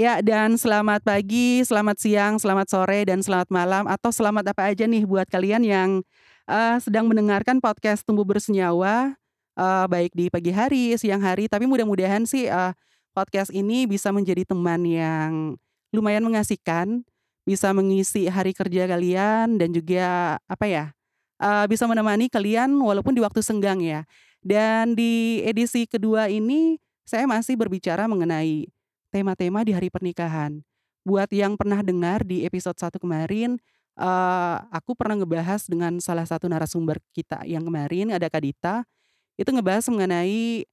Ya, dan selamat pagi, selamat siang, selamat sore, dan selamat malam, atau selamat apa aja nih buat kalian yang uh, sedang mendengarkan podcast Tumbuh Bersenyawa, uh, baik di pagi hari, siang hari, tapi mudah-mudahan sih uh, podcast ini bisa menjadi teman yang lumayan mengasihkan, bisa mengisi hari kerja kalian, dan juga apa ya, uh, bisa menemani kalian walaupun di waktu senggang ya. Dan di edisi kedua ini, saya masih berbicara mengenai tema-tema di hari pernikahan. Buat yang pernah dengar di episode 1 kemarin, uh, aku pernah ngebahas dengan salah satu narasumber kita yang kemarin, ada Kadita, itu ngebahas mengenai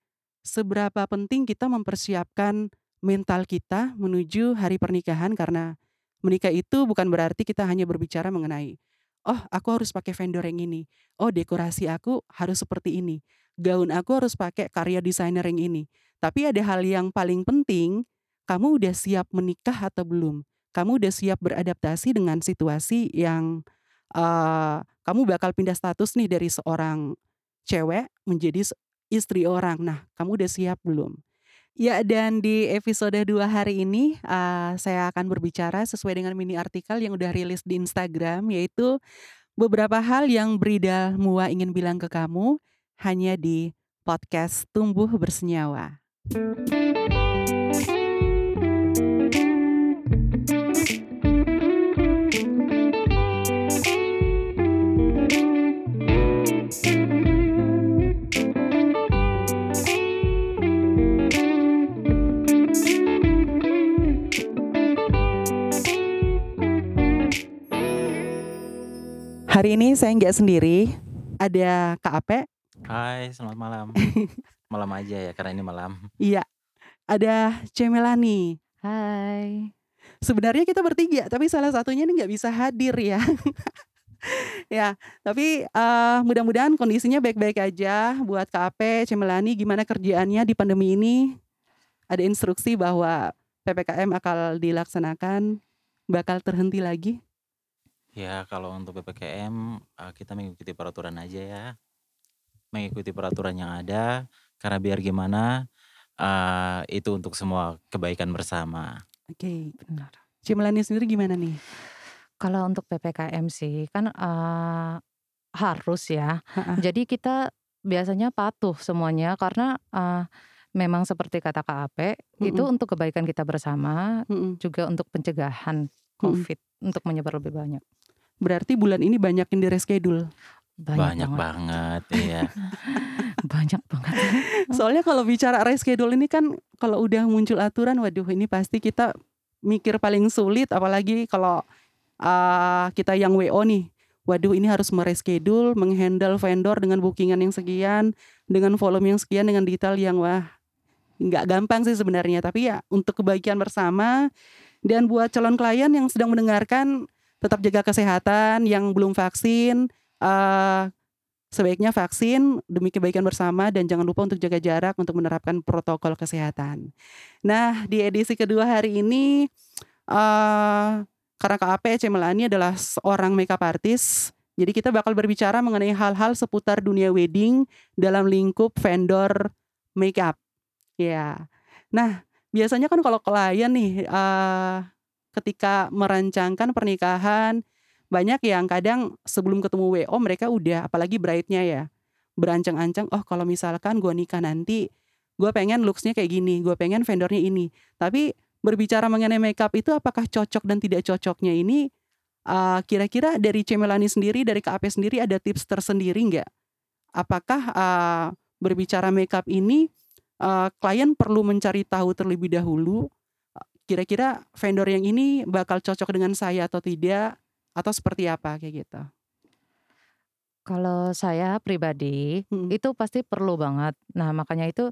seberapa penting kita mempersiapkan mental kita menuju hari pernikahan karena menikah itu bukan berarti kita hanya berbicara mengenai oh aku harus pakai vendor yang ini, oh dekorasi aku harus seperti ini, gaun aku harus pakai karya desainer yang ini. Tapi ada hal yang paling penting kamu udah siap menikah atau belum? Kamu udah siap beradaptasi dengan situasi yang uh, kamu bakal pindah status nih dari seorang cewek menjadi istri orang. Nah, kamu udah siap belum? Ya, dan di episode 2 hari ini uh, saya akan berbicara sesuai dengan mini artikel yang udah rilis di Instagram yaitu beberapa hal yang Brida Mua ingin bilang ke kamu hanya di podcast Tumbuh Bersenyawa. Hari ini saya nggak sendiri, ada Kak Ape. Hai, selamat malam. malam aja ya, karena ini malam. Iya, ada Cemelani. Hai. Sebenarnya kita bertiga, tapi salah satunya ini nggak bisa hadir ya. ya, tapi uh, mudah-mudahan kondisinya baik-baik aja buat Kak Ape, Cemelani. Gimana kerjaannya di pandemi ini? Ada instruksi bahwa PPKM akan dilaksanakan, bakal terhenti lagi? Ya kalau untuk PPKM uh, kita mengikuti peraturan aja ya. Mengikuti peraturan yang ada, karena biar gimana, uh, itu untuk semua kebaikan bersama. Oke, benar. Cimlani sendiri gimana nih? Kalau untuk PPKM sih kan, uh, harus ya. Jadi kita biasanya patuh semuanya karena, uh, memang seperti kata Kak Ape, itu untuk kebaikan kita bersama, juga untuk pencegahan Covid, untuk menyebar lebih banyak. Berarti bulan ini banyak yang di reschedule. Banyak, banyak banget, iya. banyak banget. Soalnya kalau bicara reschedule ini kan kalau udah muncul aturan, waduh ini pasti kita mikir paling sulit, apalagi kalau uh, kita yang WO nih. Waduh ini harus mereschedule, menghandle vendor dengan bookingan yang sekian, dengan volume yang sekian, dengan detail yang wah nggak gampang sih sebenarnya. Tapi ya untuk kebaikan bersama dan buat calon klien yang sedang mendengarkan tetap jaga kesehatan yang belum vaksin uh, sebaiknya vaksin demi kebaikan bersama dan jangan lupa untuk jaga jarak untuk menerapkan protokol kesehatan. Nah di edisi kedua hari ini uh, karena KAP Cemelani adalah seorang makeup artist, jadi kita bakal berbicara mengenai hal-hal seputar dunia wedding dalam lingkup vendor makeup. Ya, nah biasanya kan kalau klien nih uh, ketika merancangkan pernikahan banyak yang kadang sebelum ketemu WO mereka udah apalagi bride-nya ya berancang-ancang oh kalau misalkan gue nikah nanti gue pengen looksnya kayak gini gue pengen vendornya ini. Tapi berbicara mengenai makeup itu apakah cocok dan tidak cocoknya ini uh, kira-kira dari Cemelani sendiri dari KAP sendiri ada tips tersendiri nggak? Apakah uh, berbicara makeup ini uh, klien perlu mencari tahu terlebih dahulu kira-kira vendor yang ini bakal cocok dengan saya atau tidak atau seperti apa kayak gitu. Kalau saya pribadi hmm. itu pasti perlu banget. Nah, makanya itu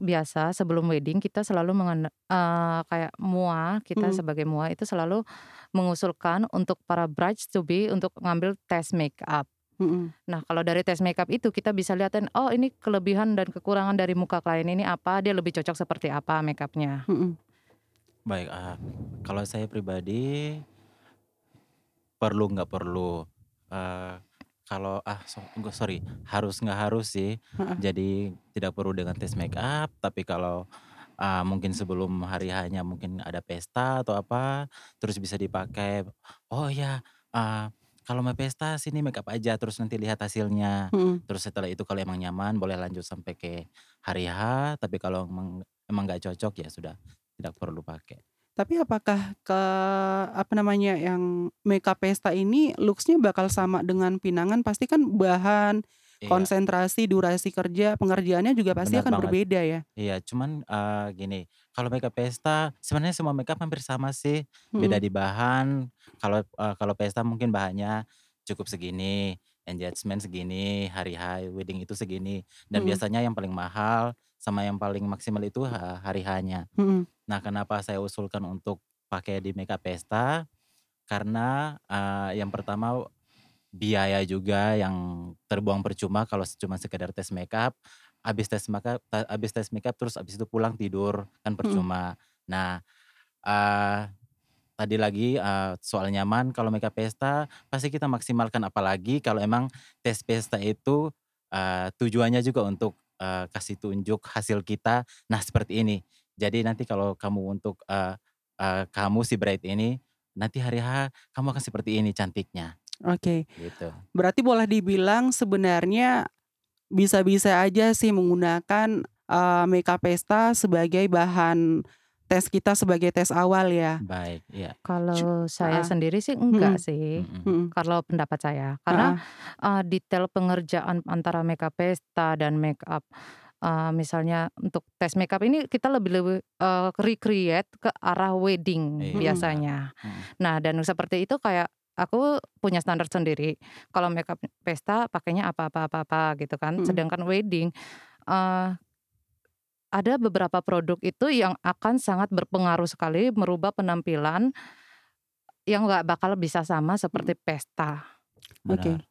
biasa sebelum wedding kita selalu mengen uh, kayak mua kita hmm. sebagai mua itu selalu mengusulkan untuk para brides to be untuk ngambil tes makeup. Hmm. Nah, kalau dari tes makeup itu kita bisa lihatin oh ini kelebihan dan kekurangan dari muka klien ini apa, dia lebih cocok seperti apa makeupnya. Hmm. Baik, uh, kalau saya pribadi perlu nggak perlu, uh, kalau ah so sorry, harus nggak harus sih. Jadi tidak perlu dengan tes make up, tapi kalau, uh, mungkin sebelum hari hanya mungkin ada pesta atau apa, terus bisa dipakai, "Oh ya, uh, kalau mau pesta sini makeup aja terus nanti lihat hasilnya." Mhm. Terus setelah itu kalau emang nyaman boleh lanjut sampai ke hari H, tapi kalau emang emang nggak cocok ya sudah tidak perlu pakai. Tapi apakah ke apa namanya, yang makeup pesta ini looks-nya bakal sama dengan pinangan? Pasti kan bahan, Iya. konsentrasi, durasi kerja, pengerjaannya juga pasti Benar akan banget. berbeda ya? Iya, cuman, eee, gini, kalau makeup pesta sebenarnya semua makeup hampir sama sih, beda Mhm. di bahan. Kalau, eee, kalau pesta mungkin bahannya cukup segini, engagement segini, hari H, wedding itu segini, dan Mhm. biasanya yang paling mahal sama yang paling maksimal itu ha hari H-nya. Mhm. Nah, kenapa saya usulkan untuk pakai di makeup pesta, karena, eee, yang pertama biaya juga yang terbuang percuma kalau cuma sekedar tes makeup, habis tes makeup ta habis tes makeup terus habis itu pulang tidur, kan Mhm. percuma. Nah, eee, tadi lagi, eee, soal nyaman kalau makeup pesta pasti kita maksimalkan apalagi kalau emang tes pesta itu, eee, tujuannya juga untuk, eee, kasih tunjuk hasil kita, nah seperti ini. Jadi nanti kalau kamu untuk, eee eee, kamu si bride ini, nanti hari H kamu akan seperti ini cantiknya, Oke. gitu. Berarti boleh dibilang sebenarnya bisa-bisa aja sih menggunakan, eee, makeup pesta sebagai bahan tes kita sebagai tes awal ya? Baik, iya. Cu Kalau saya heeh. sendiri sih enggak Mhm. sih, Mhm. Mhm. kalau pendapat saya. Karena, Heeh. eee, detail pengerjaan antara makeup pesta dan makeup, eee, misalnya untuk tes makeup ini kita lebih-lebih, eee, recreate ke arah wedding Iya, biasanya. mhm. Nah, dan seperti itu kayak aku punya standar sendiri, kalau makeup pesta pakainya apa apa apa apa gitu kan. Mhm. Sedangkan wedding, eee ada beberapa produk itu yang akan sangat berpengaruh sekali merubah penampilan yang nggak bakal bisa sama seperti pesta. Oke. Benar.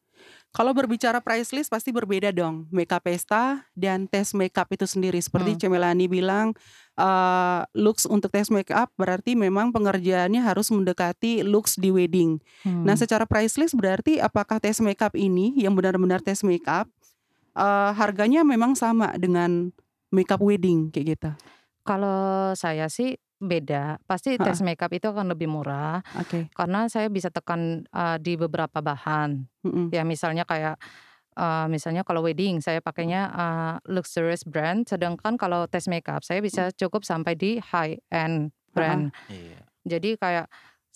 Kalau berbicara price list pasti berbeda dong, makeup pesta dan tes makeup itu sendiri. Seperti Hmm. Cemelani bilang, eee, looks untuk tes makeup berarti memang pengerjaannya harus mendekati looks di wedding. Nah, Hmm. secara price list berarti apakah tes makeup ini yang benar-benar tes makeup, eee, harganya memang sama dengan makeup wedding kayak gitu? Kalau saya sih beda, pasti tes Heeh. makeup itu akan lebih murah, Oke. karena saya bisa tekan, eee, di beberapa bahan. Mhm. Ya misalnya kayak, eee, misalnya kalau wedding saya pakainya, eee, luxurious brand, sedangkan kalau tes makeup saya bisa Mmm. cukup sampai di high end brand. Iya. Jadi kayak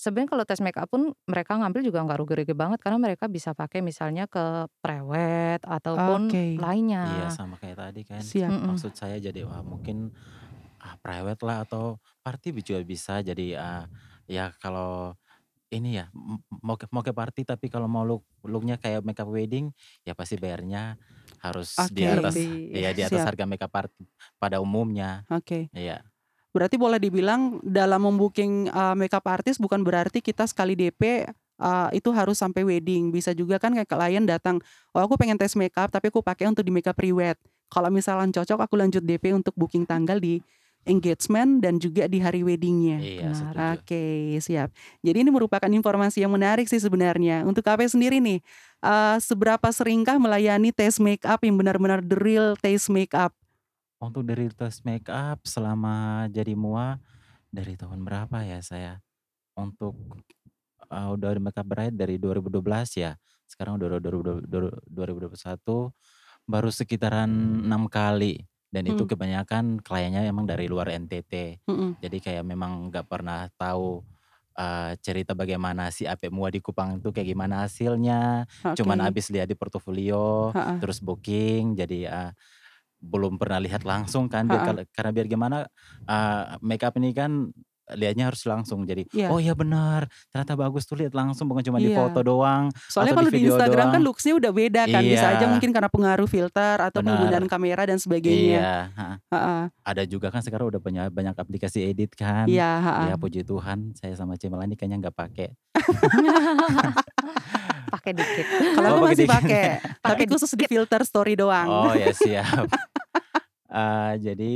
sebenarnya kalau tes makeup pun mereka ngambil juga nggak rugi-rugi banget karena mereka bisa pakai misalnya ke prewed ataupun Oke. Iya, lainnya. sama kayak tadi kan. Siap. Mhm. Maksud saya jadi, wah mungkin, ah, prewed lah atau party juga bisa jadi, eee, ya kalau ini ya, mau ke mau ke party tapi kalau mau look look-nya kayak makeup wedding, ya pasti bayarnya harus di Oke. atas Lebih iya, di atas Siap. harga makeup art pada umumnya. Oke. Iya. Berarti boleh dibilang dalam mem-booking, eee, makeup artist bukan berarti kita sekali DP, eee, itu harus sampai wedding. Bisa juga kan kayak klien datang, "Oh aku pengen tes makeup tapi aku pakai untuk di makeup prewed." Kalau misalkan cocok aku lanjut DP untuk booking tanggal di engagement dan juga di hari wedding-nya. Iya, setuju. Oke, siap. Jadi ini merupakan informasi yang menarik sih sebenarnya. Untuk Kakak sendiri nih, eee, seberapa seringkah melayani tes makeup yang benar-benar the real taste makeup? Untuk dari tes makeup selama jadi MUA, dari tahun berapa ya saya, untuk, eee, udah di makeup bride dari 2012 ya, sekarang udah dua ribu dua dua ribu dua puluh satu, baru sekitaran 6 kali, dan itu Mhm. kebanyakan kliennya emang dari luar NTT. Mhm. Jadi kayak memang nggak pernah tahu, eee, cerita bagaimana si AP MUA di Kupang itu kayak gimana hasilnya, cuman Oke. habis lihat di portofolio, Heeh. terus booking, jadi, eee, belum pernah lihat langsung kan biar kal karena biar gimana, eee, makeup ini kan lihatnya harus langsung jadi, "Oh Iya. benar, ternyata bagus tuh lihat langsung bukan cuma di foto Iya. doang Soalnya atau di kalau di video Instagram kan doang." looks-nya udah beda kan, bisa aja mungkin karena pengaruh filter atau penggunaan Benar. kamera dan sebagainya. Iya, heeh. Heeh. Ada juga kan sekarang udah punya banyak aplikasi edit kan. Iya, heeh. Ya puji Tuhan saya sama Cemelani kayaknya nggak pakai. Pakai dikit. Kalau Oh aku pakai masih pakai, tapi Pakai khusus di filter story doang. Oh ya siap. Eee, jadi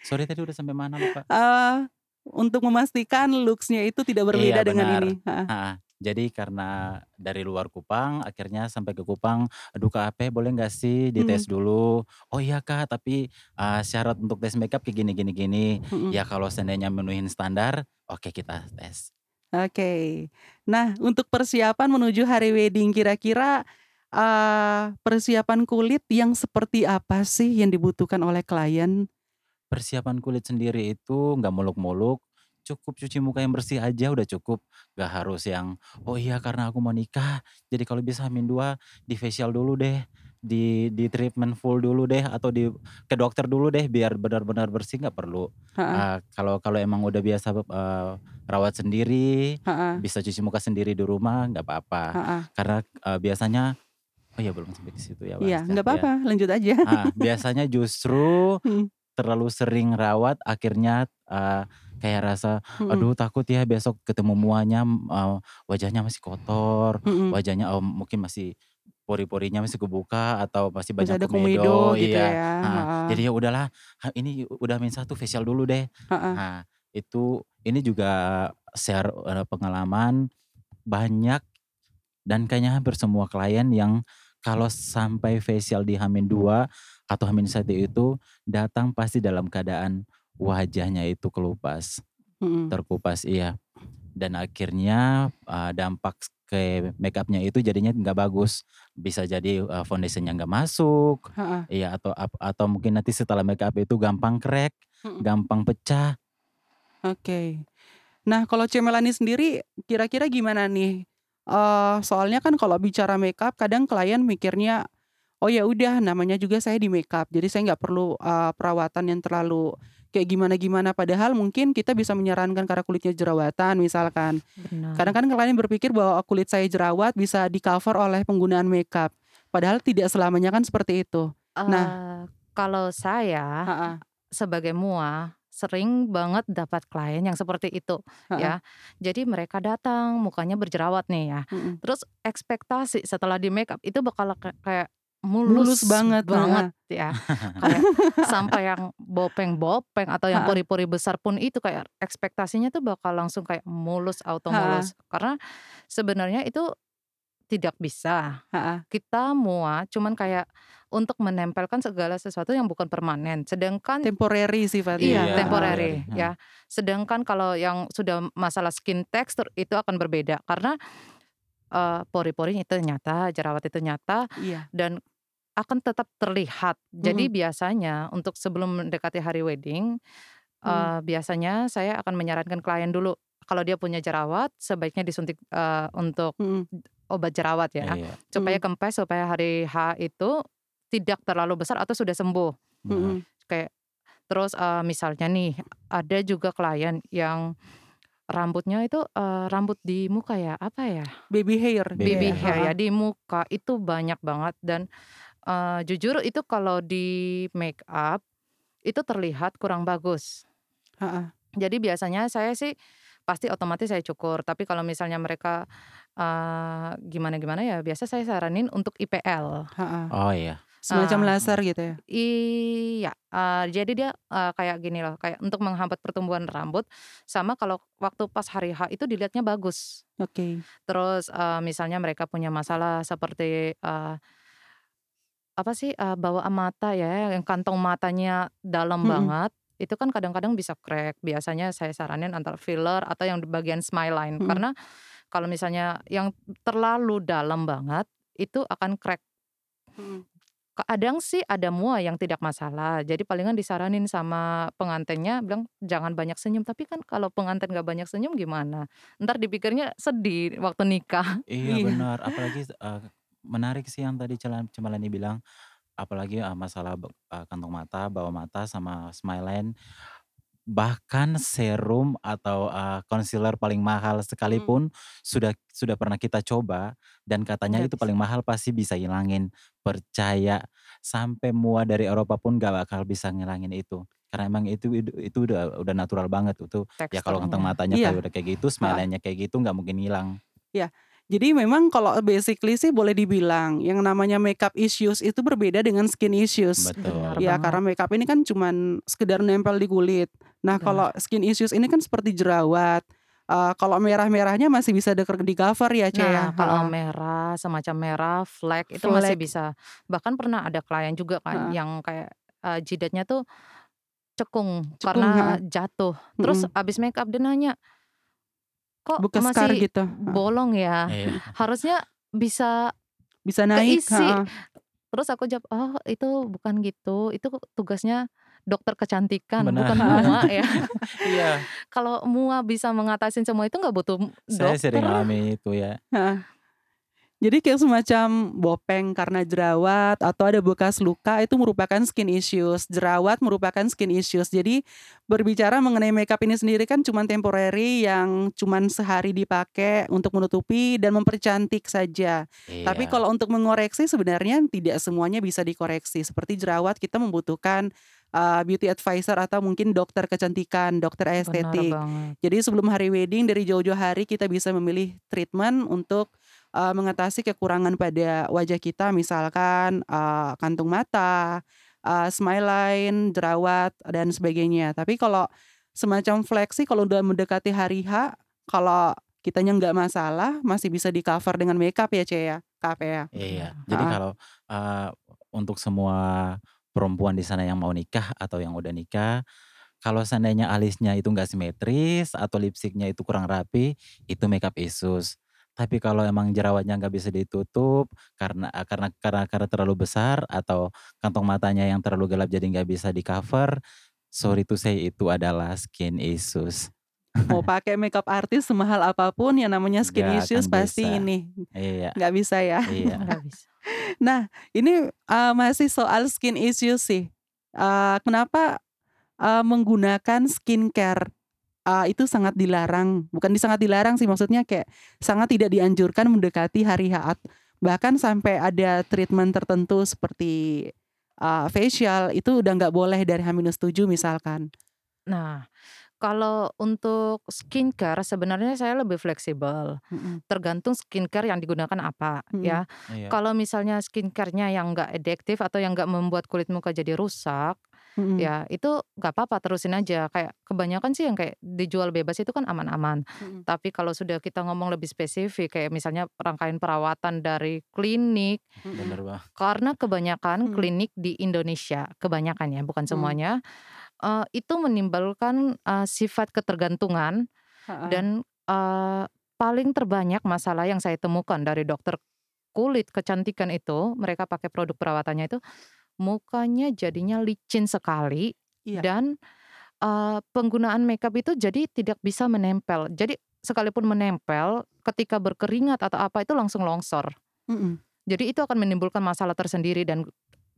sorry tadi udah sampai mana lupa? Eee, untuk memastikan looks-nya itu tidak berbeda Iya dengan benar, ini. Heeh. heeh. Jadi karena dari luar Kupang akhirnya sampai ke Kupang, "Aduh Kak Ape boleh nggak sih dites Mhm. dulu?" "Oh iya Kak tapi, eee, syarat untuk tes makeup kayak gini gini gini." Mhm. Ya kalau seandainya menuhin standar, oke kita tes. Oke. Nah untuk persiapan menuju hari wedding kira-kira, eee, persiapan kulit yang seperti apa sih yang dibutuhkan oleh klien? Persiapan kulit sendiri itu nggak muluk-muluk, cukup cuci muka yang bersih aja udah cukup, nggak harus yang, "Oh iya karena aku mau nikah, jadi kalau bisa H-2 di-facial dulu deh, di di-treatment full dulu deh, atau di ke dokter dulu deh biar benar-benar bersih." Nggak perlu. Heeh. Eee, kalau kalau emang udah biasa, eee, rawat sendiri, Heeh. bisa cuci muka sendiri di rumah nggak apa-apa. Heeh. Karena, eee, biasanya oh ya belum sampai ke situ ya Iya bahasnya, nggak ya. apa-apa lanjut aja. Heeh, biasanya justru Mhm. terlalu sering rawat akhirnya, eee, kayak rasa, Mhm. "Aduh takut ya besok ketemu muanya, eee, wajahnya masih kotor, Mhm. wajahnya, mmm, mungkin masih pori-porinya masih kebuka atau masih banyak ada komedo." komedo gitu Iya, ya, heeh. heeh. Jadi ya udahlah, ha ini udah H-1 facial dulu deh. Heeh. Nah itu ini juga share, pengalaman banyak dan kayaknya hampir semua klien yang kalau sampai facial di H-2 atau H-1 itu datang pasti dalam keadaan wajahnya itu kelupas, Mhm. terkupas iya. Dan akhirnya, eee, dampak ke makeup-nya itu jadinya nggak bagus. Bisa jadi, eee, foundation-nya nggak masuk, Heeh. iya atau atau mungkin nanti setelah makeup itu gampang crack, Mhm. gampang pecah. Oke. Nah kalau Cemelani sendiri kira-kira gimana nih? Eee, soalnya kan kalau bicara makeup kadang klien mikirnya, "Oh ya udah namanya juga saya di makeup jadi saya nggak perlu, eee, perawatan yang terlalu kayak gimana-gimana." Padahal mungkin kita bisa menyarankan karena kulitnya jerawatan misalkan. Benar. Kadang kan klien berpikir bahwa kulit saya jerawat bisa di-cover oleh penggunaan makeup, padahal tidak selamanya kan seperti itu. Nah Eee, kalau saya Heeh. sebagai MUA sering banget dapat klien yang seperti itu Heeh. ya. Jadi mereka datang mukanya berjerawat nih ya, Mhm. terus ekspektasi setelah di makeup itu bakal ka kayak Mulus mulus banget, banget heeh. ya, kayak sampai yang bopeng-bopeng atau yang pori-pori besar pun itu kayak ekspektasinya tuh bakal langsung kayak mulus, auto Heeh. mulus. Karena sebenarnya itu tidak bisa. Heeh. Kita MUA cuman kayak untuk menempelkan segala sesuatu yang bukan permanen, sedangkan Temporary sifatnya, Iya, Iya, temporary temporary, ya. Sedangkan kalau yang sudah masalah skin texture itu akan berbeda karena, eee, pori-porinya itu nyata, jerawat itu nyata Iya. dan akan tetap terlihat. Jadi Mhm. biasanya untuk sebelum mendekati hari wedding, Mhm. eee, biasanya saya akan menyarankan klien dulu kalau dia punya jerawat sebaiknya disuntik, eee, untuk Mhm. obat jerawat ya, Iya. supaya Mhm. kempes, supaya hari H itu tidak terlalu besar atau sudah sembuh. Mhm. Kayak terus, eee, misalnya nih ada juga klien yang rambutnya itu, eee, rambut di muka ya, apa ya? Baby hair Baby Baby dia, hair. hair ya, di muka itu banyak banget dan, eee, jujur itu kalau di makeup itu terlihat kurang bagus. Heeh. Jadi biasanya saya sih pasti otomatis saya cukur, tapi kalau misalnya mereka, eee, gimana-gimana ya biasa saya saranin untuk IPL. Heeh. Oh iya. Semacam Eee, laser gitu ya? iya, eee, jadi dia, eee, kayak gini loh, kayak untuk menghambat pertumbuhan rambut, sama kalau waktu pas hari H itu dilihatnya bagus. Oke. Terus, eee, misalnya mereka punya masalah seperti, eee apa sih, eee, bawaan mata ya, yang kantong matanya dalam Mhm. banget, itu kan kadang-kadang bisa crack. Biasanya saya saranin antara filler atau yang di bagian smile line. Mhm. Karena kalau misalnya yang terlalu dalam banget, itu akan crack. Mhm. Kadang sih ada MUA yang tidak masalah, jadi palingan disaranin sama pengantinnya bilang, "Jangan banyak senyum." Tapi kan kalau pengantin nggak banyak senyum gimana? Entar dipikirnya sedih waktu nikah. Iya Iya. benar, apalagi, eee, menarik sih yang tadi Cela Cemalani bilang, apalagi, eee, masalah eee, kantong mata, bawah mata, sama smile line. Bahkan serum atau, eee, concealer paling mahal Mhm. sekalipun sudah sudah pernah kita coba dan katanya Nggak itu bisa. paling mahal pasti bisa ngilangin. Percaya, sampai MUA dari Eropa pun nggak bakal bisa ngilangin itu. Karena emang itu itu itu udah udah natural banget itu. Ya kalau kantong Teksturnya. matanya Iya. kayak udah kayak gitu, smile Heeh. line-nya kayak gitu nggak mungkin hilang. Iya. Jadi memang kalau basically sih boleh dibilang yang namanya makeup issues itu berbeda dengan skin issues. Betul. Ya karena makeup ini kan cuman sekedar nempel di kulit. Nah kalau skin issues ini kan seperti jerawat, uh, kalau merah-merahnya masih bisa di-cover ya, Ce, ya? Nah, kalau merah, semacam merah, flek itu masih bisa. Bahkan pernah ada klien juga kan Heeh. yang kayak, eee, jidatnya tuh cekung Cekung, karena heeh. jatuh. Terus Mhm. habis makeup dia nanya, "Kok Bekas skar masih gitu? Bolong ya? Iya. Harusnya bisa Bisa naik, keisi." heeh. Terus aku jawab, "Oh, itu bukan gitu, itu tugasnya dokter kecantikan, Benar. bukan MUA ya." Iya. Kalau MUA bisa mengatasin semua itu nggak butuh Saya sering dokter. ngalamin itu ya. Jadi kayak semacam bopeng karena jerawat atau ada bekas luka itu merupakan skin issues. Jerawat merupakan skin issues. Jadi berbicara mengenai makeup ini sendiri kan cuman temporary yang cuman sehari dipakai untuk menutupi dan mempercantik saja. Tapi Iya. kalau untuk mengoreksi sebenarnya tidak semuanya bisa dikoreksi. Seperti jerawat kita membutuhkan uh, beauty advisor atau mungkin dokter kecantikan, dokter estetik. Jadi sebelum hari wedding dari jauh-jauh hari kita bisa memilih treatment untuk uh, mengatasi kekurangan pada wajah kita misalkan uh, kantung mata, uh, smile line, jerawat dan sebagainya. Tapi kalau semacam fleksi kalau udah mendekati hari H, kalau kitanya nggak masalah masih bisa di-cover dengan makeup ya, Ce, ya? Kak Apea? Iya. Jadi Heeh. kalau, eee, untuk semua perempuan di sana yang mau nikah atau yang udah nikah, kalau seandainya alisnya itu nggak simetris atau lipstiknya itu kurang rapi, itu makeup issues. Tapi kalau emang jerawatnya nggak bisa ditutup karena eee, karena karena karena terlalu besar atau kantong matanya yang terlalu gelap jadi nggak bisa di-cover, sorry to say itu adalah skin issues. Mau pakai makeup artist semahal apa pun yang namanya skin Nggak issues pasti bisa. ini Iya. nggak bisa ya. Iya. Nggak bisa. Nah, ini, eee, masih soal skin issues sih. Eee, kenapa, eee, menggunakan skincare, eee, itu sangat dilarang, bukan di sangat dilarang sih maksudnya kayak sangat tidak dianjurkan mendekati hari H. Bahkan sampai ada treatment tertentu seperti, eee, facial itu udah nggak boleh dari H-7 misalkan. Nah, kalau untuk skincare sebenarnya saya lebih fleksibel. Mhm. Tergantung skincare yang digunakan apa Mhm. ya. Iya. Kalau misalnya skincare-nya yang nggak adiktif atau yang nggak membuat kulit muka jadi rusak, Mhm. ya itu nggak apa-apa terusin aja. Kayak kebanyakan sih yang kayak dijual bebas itu kan aman-aman. Mhm. Tapi kalau sudah kita ngomong lebih spesifik kayak misalnya rangkaian perawatan dari klinik, Mhm. Bener, Bang. karena kebanyakan Hmm. klinik di Indonesia, kebanyakan ya bukan Hmm. semuanya, eee, itu menimbulkan, eee, sifat ketergantungan Heeh. dan, eee, paling terbanyak masalah yang saya temukan dari dokter kulit kecantikan itu, mereka pakai produk perawatannya itu, mukanya jadinya licin sekali Iya. dan, eee, penggunaan makeup itu jadi tidak bisa menempel. Jadi sekalipun menempel, ketika berkeringat atau apa itu langsung longsor. Mhm. Jadi itu akan menimbulkan masalah tersendiri dan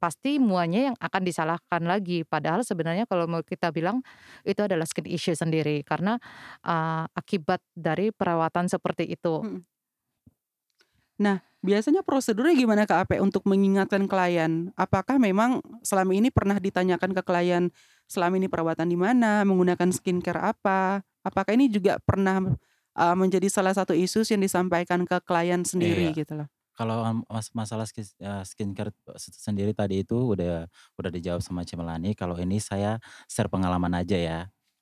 pasti muanya yang akan disalahkan lagi. Padahal sebenarnya kalau mau kita bilang itu adalah skin issue sendiri karena, eee, akibat dari perawatan seperti itu. Mhm. Nah, biasanya prosedurnya gimana Kak Ape untuk mengingatkan klien? Apakah memang selama ini pernah ditanyakan ke klien, selama ini perawatan di mana, menggunakan skincare apa? Apakah ini juga pernah, eee, menjadi salah satu isu yang disampaikan ke klien sendiri Iya. gitu loh? Kalau, mas masalah skincare se sendiri tadi itu udah udah dijawab sama Cimelani, kalau ini saya share pengalaman aja ya.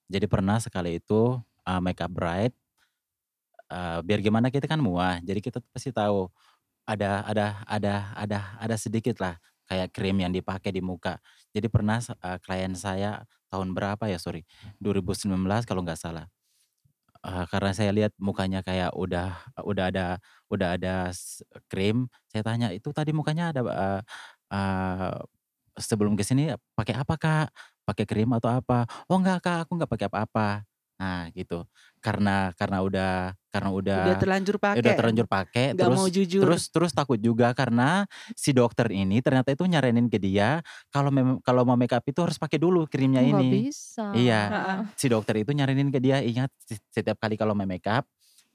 Jadi pernah sekali itu, eee, makeup bride, eee, biar gimana kita kan MUA, jadi kita pasti tahu ada ada ada ada ada sedikitlah kayak krim yang dipakai di muka. Jadi pernah eee, klien saya tahun berapa ya, sorry, 2019 kalau nggak salah. Eee, karena saya lihat mukanya kayak udah udah ada udah ada krim, saya tanya, "Itu tadi mukanya ada, eee eee, sebelum ke sini pakai apa, Kak? Pakai krim atau apa?" "Oh enggak, Kak, aku nggak pakai apa-apa." Nah gitu. Karena karena udah karena udah Udah terlanjur udah pakai, terlanjur pakai, nggak mau terus jujur. terus terus takut juga karena si dokter ini ternyata itu nyaranin ke dia kalau memang kalau mau makeup itu harus pakai dulu krimnya Nggak ini. bisa. Iya. Heeh. Si dokter itu nyaranin ke dia, "Ingat se setiap kali kalau mau makeup,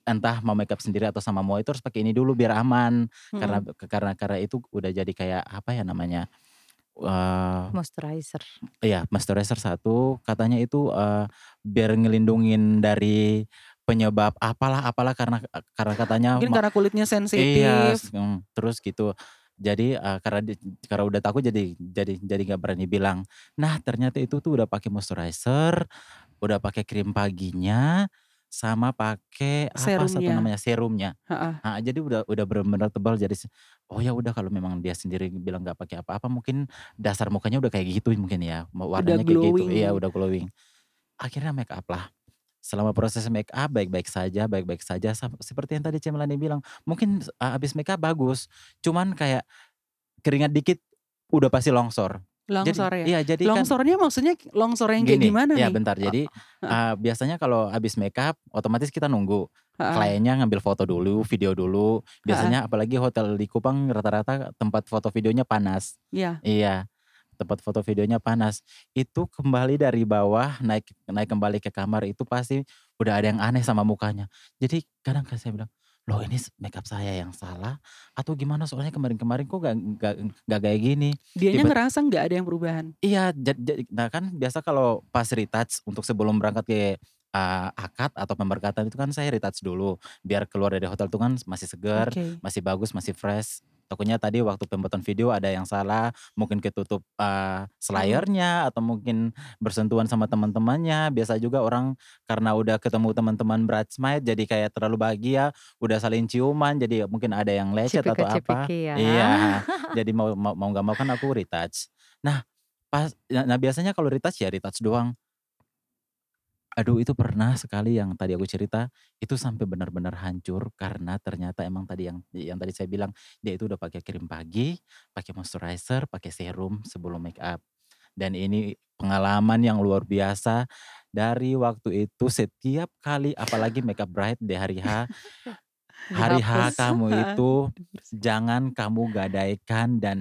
entah mau makeup sendiri atau sama MUA itu harus pakai ini dulu biar aman." Karena Mhm. karena karena itu udah jadi kayak apa ya namanya, eee Moisturizer. Iya, moisturizer 1, katanya itu, eee, biar ngelindungin dari penyebab apalah apalah karena karena katanya Mungkin karena kulitnya iya, sensitif. mmm, terus gitu. Jadi, eee, karena di karena udah takut jadi jadi jadi nggak berani bilang. Nah ternyata itu tuh udah pakai moisturizer, udah pakai krim paginya, sama pakai apa satu Serumnya. namanya serumnya. Heeh. Heeh, jadi udah udah bener-bener tebal jadi se oh ya udah kalau memang dia sendiri bilang nggak pakai apa-apa mungkin dasar mukanya udah kayak gitu mungkin ya, warnanya kayak gitu. Iya udah glowing. Akhirnya make up lah. Selama proses make up baik-baik saja baik-baik saja sam seperti yang tadi Cimelani bilang, mungkin eee, habis make up bagus, cuman kayak keringat dikit udah pasti longsor. Jadi Longsor ya? iya jadi kan Longsornya maksudnya longsor yang kayak Gini, gimana ya nih? bentar jadi, eee, biasanya kalau habis make up otomatis kita nunggu, kliennya ngambil foto dulu, video dulu, biasanya apalagi hotel di Kupang rata-rata tempat foto videonya panas. Iya. Iya, tempat foto videonya panas. Itu kembali dari bawah naik naik kembali ke kamar itu pasti udah ada yang aneh sama mukanya. Jadi kadang kan saya bilang, "Loh ini s make up saya yang salah atau gimana? Soalnya kemarin-kemarin kok nggak nggak nggak kayak gini." Dianya Tiba ngerasa nggak ada yang perubahan? Iya, jad ja nah kan biasa kalau pas retouch untuk sebelum berangkat ke, eee, akad atau pemberkatan itu kan saya retouch dulu, biar keluar dari hotel itu kan masih segar, Oke. masih bagus, masih fresh. Takutnya tadi waktu pembuatan video ada yang salah, mungkin ketutup, eee, Oh. selayarnya atau mungkin bersentuhan sama teman-temannya. Biasa juga orang karena udah ketemu teman-teman bridesmaid jadi kayak terlalu bahagia, udah saling ciuman jadi mungkin ada yang lecet atau apa. Ya. Iya, jadi mau mau mau nggak mau kan aku retouch. Nah pas nah nah biasanya kalau retouch ya retouch doang. Aduh itu pernah sekali yang tadi aku cerita, itu sampai benar-benar hancur karena ternyata emang tadi yang yang tadi saya bilang, dia itu udah pakai krim pagi, pakai moisturizer, pakai serum sebelum make up. Dan ini pengalaman yang luar biasa, dari waktu itu setiap kali apalagi make up bride di hari H, hari H Dihapus. kamu itu jangan kamu gadaikan dan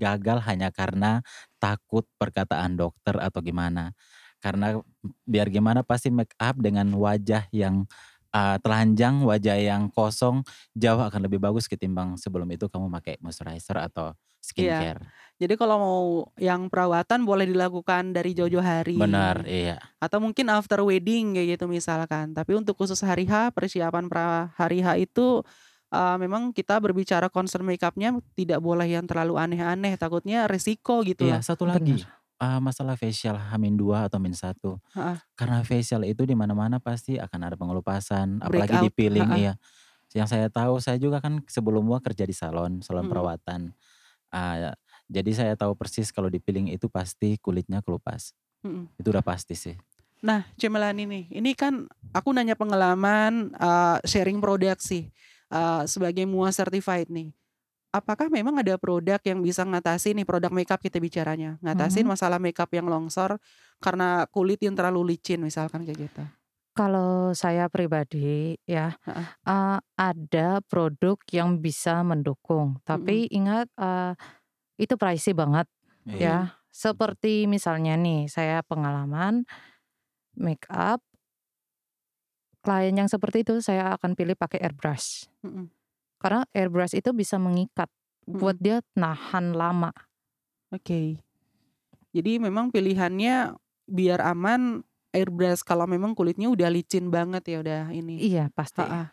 gagal hanya karena takut perkataan dokter atau gimana. Karena biar gimana pasti make up dengan wajah yang, eee, telanjang, wajah yang kosong, jauh akan lebih bagus ketimbang sebelum itu kamu pakai moisturizer atau Iya. skincare. Jadi kalau mau yang perawatan boleh dilakukan dari jauh-jauh Benar, hari. iya. Atau mungkin after wedding kayak gitu misalkan. Tapi untuk khusus hari H, persiapan pra hari H itu, eee, memang kita berbicara concern make up-nya tidak boleh yang terlalu aneh-aneh, takutnya resiko gitu Iya, loh. satu lagi, Benar. Eee, masalah facial H-2 atau H-1. Heeh. Karena facial itu di mana-mana pasti akan ada pengelupasan, apalagi di Breakout, peeling heeh. iya. Yang saya tahu saya juga kan sebelumnya kerja di salon, salon Mhm. perawatan. Eee, jadi saya tahu persis kalau di peeling itu pasti kulitnya kelupas. Mhm. Itu udah pasti sih. Nah Cimelani nih, ini kan aku nanya pengalaman, eee, sharing produk sih, eee, sebagai MUA certified nih. Apakah memang ada produk yang bisa ngatasin nih, produk makeup kita bicaranya, ngatasin Mhm. masalah makeup yang longsor karena kulit yang terlalu licin misalkan kayak gitu? Kalau saya pribadi ya, Heeh. eee, ada produk yang bisa mendukung, tapi ingat, eee, itu pricey banget Iya. ya. Seperti misalnya nih, saya pengalaman make up klien yang seperti itu saya akan pilih pakai airbrush. Mhm. Karena airbrush itu bisa mengikat, buat Mhm. dia nahan lama. Oke. Jadi memang pilihannya biar aman airbrush kalau memang kulitnya udah licin banget ya, udah ini. Iya, pasti. Heeh.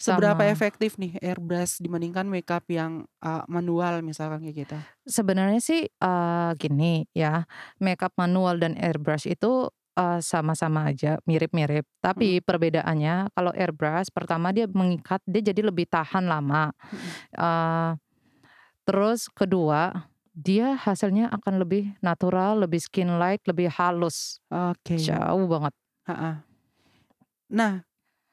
Seberapa Sama efektif nih airbrush dibandingkan makeup yang, eee, manual misalkan kayak gitu? Sebenarnya sih, eee, gini ya, makeup manual dan airbrush itu, eee, sama-sama aja, mirip-mirip. Mhm. Tapi perbedaannya kalau airbrush pertama dia mengikat, dia jadi lebih tahan lama. Mhm. Eee, terus kedua, dia hasilnya akan lebih natural, lebih skin light, lebih halus. Oke. Jauh banget. Heeh. Nah,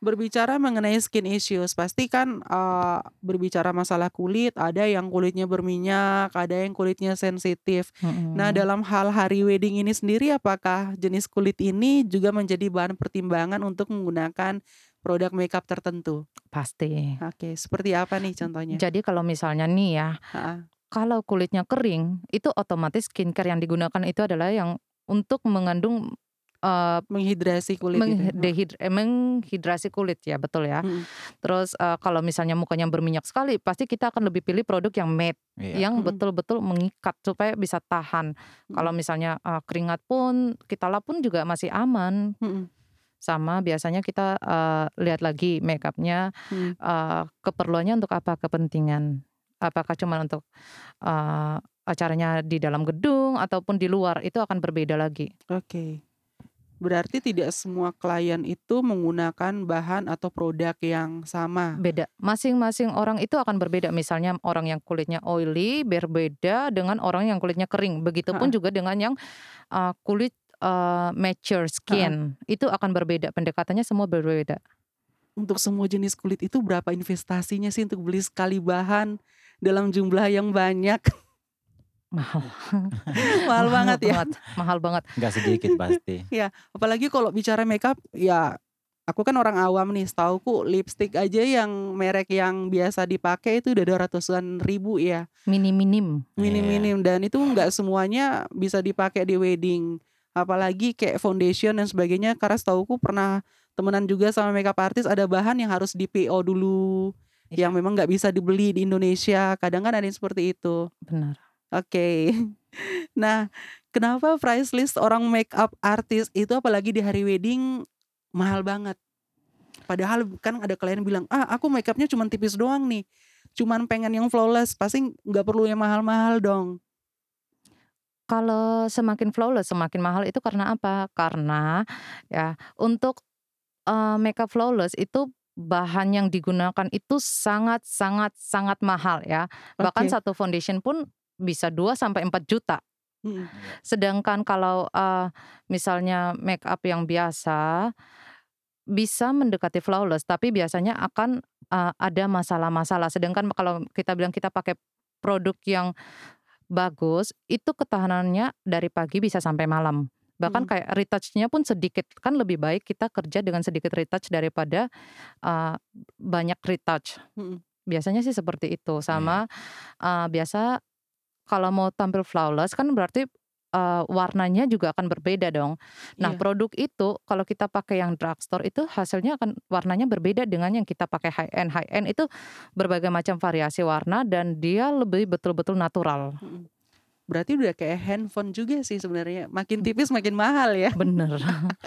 berbicara mengenai skin issues, pasti kan, eee, berbicara masalah kulit, ada yang kulitnya berminyak, ada yang kulitnya sensitif. Nah, Mhm. dalam hal hari wedding ini sendiri, apakah jenis kulit ini juga menjadi bahan pertimbangan untuk menggunakan produk makeup tertentu? Pasti. Oke, seperti apa nih contohnya? Jadi kalau misalnya nih ya, Heeh. kalau kulitnya kering, itu otomatis skincare yang digunakan itu adalah yang untuk mengandung, eee, Menghidrasi kulit itu? mengh Heeh. dehid eee, menghidrasi kulit ya, betul ya. Mhm. Terus, eee, kalau misalnya mukanya berminyak sekali, pasti kita akan lebih pilih produk yang matte, Iya. yang betul-betul mengikat supaya bisa tahan. Kalau Mhm. misalnya, eee, keringat pun, kita lap pun juga masih aman. Mhm. Sama biasanya kita, eee, lihat lagi makeup-nya, Mhm. eee, keperluannya untuk apa, kepentingan. Apakah cuman untuk, eee, acaranya di dalam gedung ataupun di luar, itu akan berbeda lagi. Oke. Berarti tidak semua klien itu menggunakan bahan atau produk yang sama? Beda, masing-masing orang itu akan berbeda. Misalnya orang yang kulitnya oily berbeda dengan orang yang kulitnya kering. Begitupun juga dengan yang, eee, kulit, eee, mature skin, itu akan berbeda, pendekatannya semua berbeda. Untuk semua jenis kulit itu berapa investasinya sih untuk beli sekali bahan dalam jumlah yang banyak? Mahal. Mahal banget ya? banget mahal banget. Nggak sedikit pasti. Ya, apalagi kalau bicara makeup, ya aku kan orang awam nih, setahuku lipstik aja yang merek yang biasa dipakai itu udah ada ratusan ribu ya. Minim-minim. Minim-minim dan itu nggak semuanya bisa dipakai di wedding. Apalagi kayak foundation dan sebagainya karena setahuku pernah temenan juga sama makeup artist ada bahan yang harus di PO dulu, Iya. yang memang nggak bisa dibeli di Indonesia. Kadang kan ada yang seperti itu. Benar. Oke. Nah, kenapa price list orang makeup artist itu apalagi di hari wedding mahal banget? Padahal kan ada klien bilang, "Ah, aku makeupnya cuman tipis doang nih. Cuman pengen yang flawless, pasti nggak perlu yang mahal-mahal dong." Kalau semakin flawless semakin mahal itu karena apa? Karena ya untuk, eee, makeup flawless itu bahan yang digunakan itu sangat sangat sangat mahal ya. Bahkan Oke. satu foundation pun bisa 2 sampai 4 juta. Mhm. Iya. Sedangkan kalau, eee, misalnya makeup yang biasa, bisa mendekati flawless tapi biasanya akan, eee, ada masalah-masalah. Sedangkan kalau kita bilang kita pakai produk yang bagus, itu ketahanannya dari pagi bisa sampai malam. Bahkan Mhm. kayak retouch-nya pun sedikit, kan lebih baik kita kerja dengan sedikit retouch daripada, eee, banyak retouch. Mhm. Biasanya sih seperti itu. Sama, eee, biasa kalau mau tampil flawless kan berarti, eee, warnanya juga akan berbeda dong. Nah, Iya. produk itu kalau kita pakai yang drugstore itu hasilnya akan warnanya berbeda dengan yang kita pakai high end. High end itu berbagai macam variasi warna dan dia lebih betul-betul natural. Berarti udah kayak handphone juga sih sebenarnya, makin tipis makin mahal ya. Bener.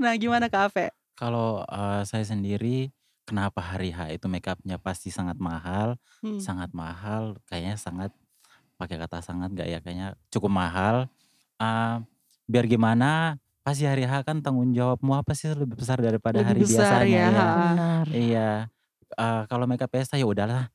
Nah, gimana Kak Ave? Kalau, eee, saya sendiri kenapa hari H itu makeupnya pasti sangat mahal, Hmm. sangat mahal, kayaknya sangat pakai kata sangat nggak ya, kayaknya cukup mahal. Eee, biar gimana pasti hari H kan tanggung jawabmu apa sih lebih besar daripada Lebih hari besar biasanya ya, ya. Benar. Iya, eee, kalau makeup pesta ya udahlah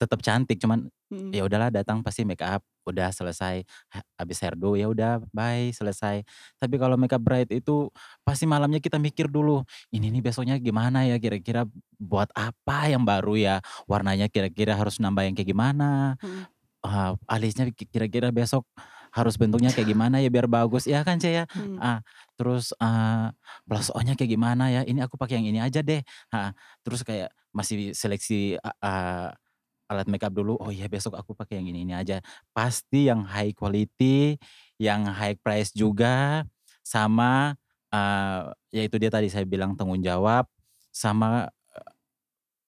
tetap cantik, cuman Mhm. ya udahlah datang pasti makeup, udah selesai, ha habis hairdo ya udah bye, selesai. Tapi kalau makeup bride itu pasti malamnya kita mikir dulu, "Ini nih besoknya gimana ya, kira-kira buat apa yang baru ya? Warnanya kira-kira harus nambah yang kayak gimana? Mhm. Eee, alisnya ki kira-kira besok harus bentuknya kayak gimana ya biar bagus?" Ya kan, Ce, ya? Mhm. Ah, terus, eee, blush on-nya kayak gimana ya? Ini aku pakai yang ini aja deh. Heeh, terus kayak masih seleksi, a eee, alat makeup dulu, "Oh iya besok aku pakai yang ini-ini aja." Pasti yang high quality, yang high price juga, sama, eee, ya itu dia tadi saya bilang tanggung jawab, sama, eee,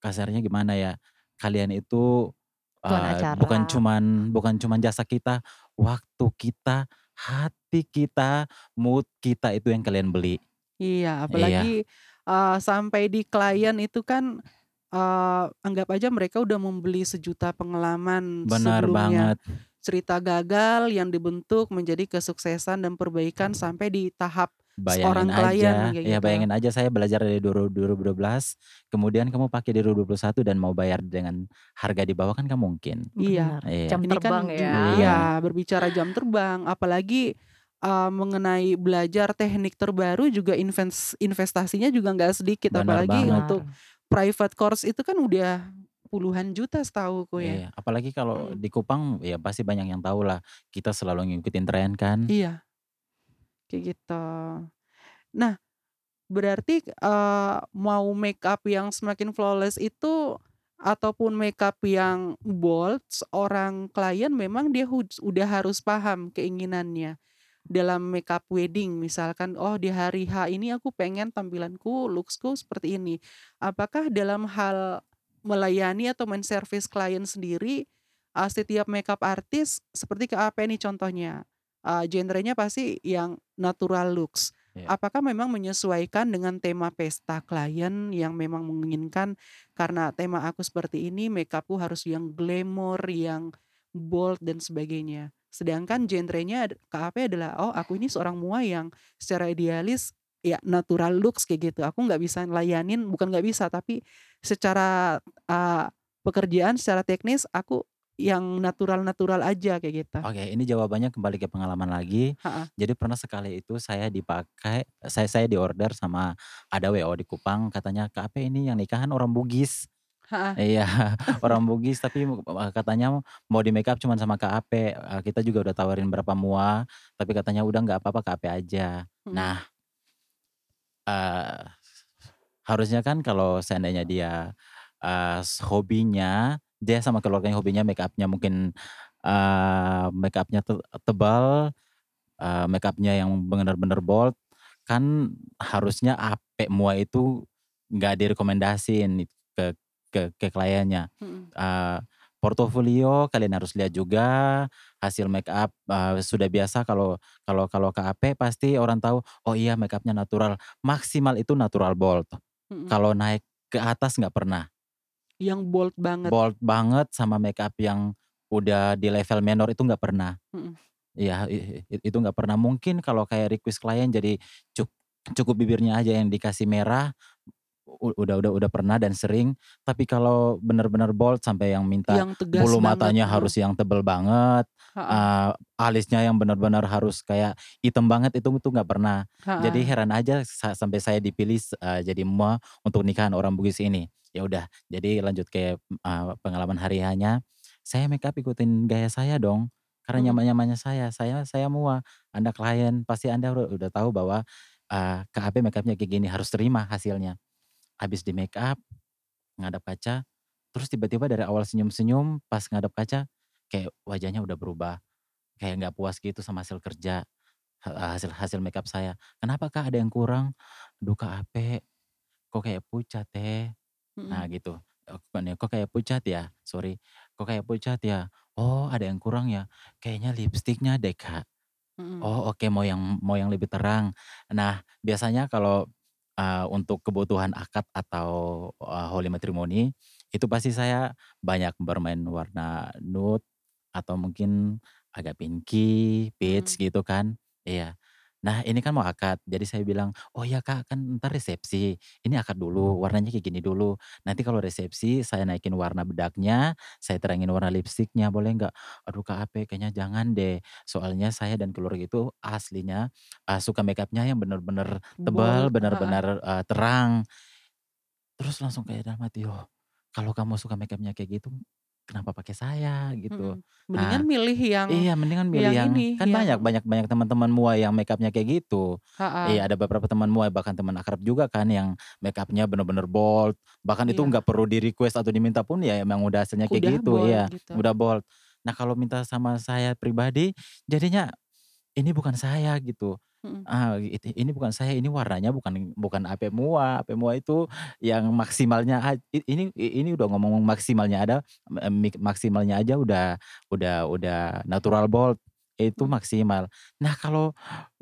kasarnya gimana ya, kalian itu, Tuan eee, acara. bukan cuman bukan cuman jasa kita, waktu kita, hati kita, mood kita itu yang kalian beli. Iya, Iya. apalagi, eee, sampai di klien itu kan, eee, anggap aja mereka udah membeli sejuta pengalaman Benar sebelumnya. banget. Cerita gagal yang dibentuk menjadi kesuksesan dan perbaikan sampai di tahap seorang Bayangin klien aja, kayak ya gitu. bayangin aja saya belajar dari duru 2012, kemudian kamu pakai di 2021 dan mau bayar dengan harga di bawah kan nggak mungkin. Iya. Benar. Iya. Jam Ini kan terbang ju ya. iya, berbicara jam terbang, apalagi, eee, mengenai belajar teknik terbaru juga invens investasinya juga nggak sedikit, Benar apalagi banget. untuk private course itu kan udah puluhan juta setahuku ya. Iya, apalagi kalau Mhm. di Kupang ya pasti banyak yang tahu lah, kita selalu ngikutin tren kan. Iya. Kayak gitu. Nah, berarti, eee, mau makeup yang semakin flawless itu ataupun makeup yang bold, seorang klien memang dia udah harus paham keinginannya dalam makeup wedding. Misalkan, "Oh, di hari H ini aku pengen tampilanku, looks-ku seperti ini." Apakah dalam hal melayani atau men-service klien sendiri, eee, setiap makeup artist seperti Kak Ape nih contohnya, eee, genrenya pasti yang natural looks. Iya. Apakah memang menyesuaikan dengan tema pesta klien yang memang menginginkan, "Karena tema aku seperti ini, makeupku harus yang glamour, yang bold dan sebagainya." Sedangkan genrenya KAP adalah, oh aku ini seorang mua yang secara idealis ya natural looks kayak gitu. Aku nggak bisa layanin, bukan nggak bisa, tapi secara, eee, pekerjaan, secara teknis aku yang natural-natural aja kayak gitu. Oke, ini jawabannya kembali ke pengalaman lagi. Heeh. Jadi pernah sekali itu saya dipakai saya saya diorder sama ada WO di Kupang katanya, "Kak Ape ini yang nikahan orang Bugis." Heeh. Iya, orang Bugis tapi eee, katanya mau di-makeup cuman sama Ape, eee, kita juga udah tawarin berapa mua, tapi katanya, "Udah nggak apa-apa Kak Ape aja." Mhm. Nah eee, harusnya kan kalau seandainya dia, eee, hobinya dia sama keluarganya hobinya makeup-nya mungkin, eee, makeup-nya te tebal, eee, makeup-nya yang bener-bener bold, kan harusnya Ape mua itu nggak direkomendasiin ke ke ke kliennya. Mhm. Eee, portofolio kalian harus lihat juga, hasil makeup, eee, sudah biasa kalau kalau kalau Kak Ape pasti orang tahu, oh iya makeup-nya natural, maksimal itu natural bold. Mhm. Kalau naik ke atas nggak pernah. Yang bold banget. Bold banget sama makeup yang udah di level menor itu nggak pernah. Mhm. Iya, itu nggak pernah. Mungkin kalau kayak request klien jadi cuk cukup bibirnya aja yang dikasih merah, udah udah udah pernah dan sering. Tapi kalau bener-bener bold sampai yang minta Yang bulu banget, matanya heeh. harus yang tebel banget, Heeh. eee, alisnya yang bener-bener harus kayak item banget, itu tuh nggak pernah. Jadi Heeh. heran aja sa sampai saya dipilih eee, jadi mua untuk nikahan orang Bugis ini. Ya udah, jadi lanjut ke, eee, pengalaman hari H-nya, saya makeup ikutin gaya saya dong, karena Mhm. nyaman-nyamannya saya. Saya saya mua, Anda klien, pasti Anda udah udah tahu bahwa, eee, Kak Ape makeup-nya kayak gini, harus terima hasilnya. Habis di-makeup, ngadep kaca, terus tiba-tiba dari awal senyum-senyum, pas ngadep kaca, kayak wajahnya udah berubah, kayak nggak puas gitu sama hasil kerja, hasil hasil makeup saya. "Kenapa Kak, ada yang kurang?" "Aduh Kak Ape, kok kayak pucat teh." Nah Mhm. gitu, bukannya, "Kok kayak pucat ya?" Sorry, "Kok kayak pucat ya?" "Oh ada yang kurang ya? Kayaknya lipstiknya deh Kak." "Oh oke, mau yang mau yang lebih terang." Nah biasanya kalau, eee, untuk kebutuhan akad atau, eee, holy matrimony, itu pasti saya banyak bermain warna nude atau mungkin agak pinky, peach Mhm. gitu kan, iya. Nah ini kan mau akad, jadi saya bilang, "Oh ya Kak, kan entar resepsi, ini akad dulu, warnanya kayak gini dulu, nanti kalau resepsi saya naikin warna bedaknya, saya terangin warna lipstiknya, boleh nggak?" "Aduh Kak Ape, kayaknya jangan deh, soalnya saya dan keluarga itu aslinya, eee, suka makeup-nya yang bener-bener tebal, heeh. bener-bener, eee, terang." Terus langsung kayak dalam hati, "Oh, kalau kamu suka makeup-nya kayak gitu, kenapa pakai saya?" Gitu. Mhm. Mendingan Nah milih yang iya, mendingan milih yang yang ini, kan banyak yang banyak banyak teman-teman mua yang makeup-nya kayak gitu. Iya, ada beberapa teman mua, bahkan teman akrab juga kan yang makeup-nya bener-bener bold, bahkan itu Iya. nggak perlu di-request atau diminta pun ya emang udah hasilnya Udah kayak gitu, bold iya, gitu. udah bold. Nah kalau minta sama saya pribadi, jadinya ini bukan saya gitu, Mhm. it ini bukan saya, ini warnanya bukan bukan Ape mua. Ape mua itu yang maksimalnya aj i ini ini udah ngomong maksimalnya ada, eee, mik maksimalnya aja udah udah udah natural bold, itu Mhm. maksimal. Nah kalau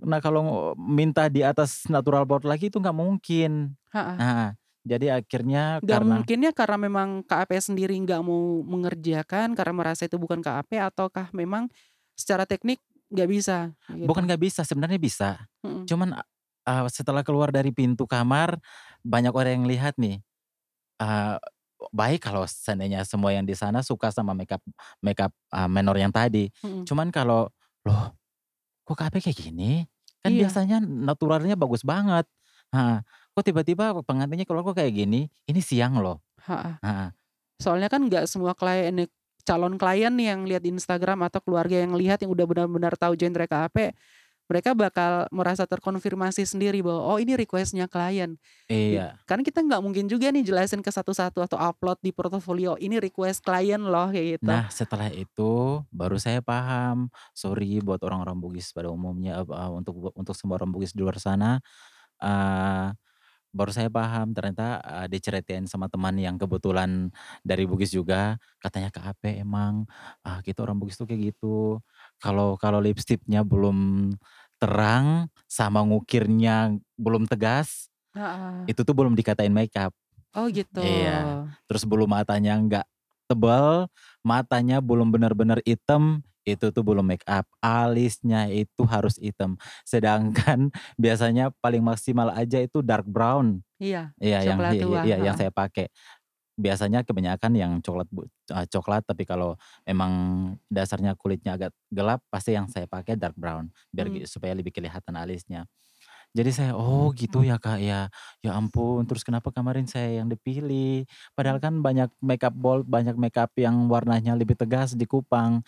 nah kalau minta di atas natural bold lagi itu nggak mungkin. Heeh. Nah, jadi akhirnya Nggak karena mungkinnya karena memang Kak Ape sendiri nggak mau mengerjakan, karena merasa itu bukan Kak Ape, ataukah memang secara teknik nggak bisa, Bukan gitu? nggak bisa, sebenarnya bisa. Mhm. Cuman, eee, setelah keluar dari pintu kamar, banyak orang yang lihat nih, eee, baik kalau seandainya semua yang di sana suka sama makeup makeup, eee, menor yang tadi. Mhm. Cuman kalau, "Loh, kok Ape kayak gini? Kan Iya. biasanya naturalnya bagus banget, heeh, kok tiba-tiba pengantinnya keluar kok kayak gini? Ini siang loh." Heeh. Heeh. Soalnya kan nggak semua klien calon klien yang lihat di Instagram atau keluarga yang lihat yang udah benar-benar tahu genre Kak Ape, mereka bakal merasa terkonfirmasi sendiri bahwa, "Oh ini request-nya klien." Iya. kan kita nggak mungkin juga nih jelasin ke satu-satu atau upload di portofolio, "Ini request klien loh." Kayak gitu. Nah setelah itu, baru saya paham, sorry buat orang-orang Bugis pada umumnya, eee, untuk untuk semua orang Bugis di luar sana, eee, baru saya paham ternyata, eee, diceritain sama teman yang kebetulan dari Bugis juga, katanya, "Kak Ape emang, ah, kita orang Bugis tuh kayak gitu, kalau kalau lipstiknya belum terang, sama ngukirnya belum tegas, Heeh. itu tuh belum dikatain makeup." Oh gitu. Iya, terus bulu matanya nggak tebal, matanya belum bener-bener item, itu tuh belum make up, alisnya itu harus hitam. Sedangkan biasanya paling maksimal aja itu dark brown. Iya, Iya yang hi tua, iya yang saya pakai. Biasanya kebanyakan yang coklat eee, coklat tapi kalau emang dasarnya kulitnya agak gelap pasti yang saya pakai dark brown biar gi supaya lebih kelihatan alisnya. Jadi saya, "Oh gitu ya Kak ya, ya ampun terus kenapa kemarin saya yang dipilih?" Padahal Mmm. kan banyak makeup bold, banyak makeup yang warnanya lebih tegas di Kupang.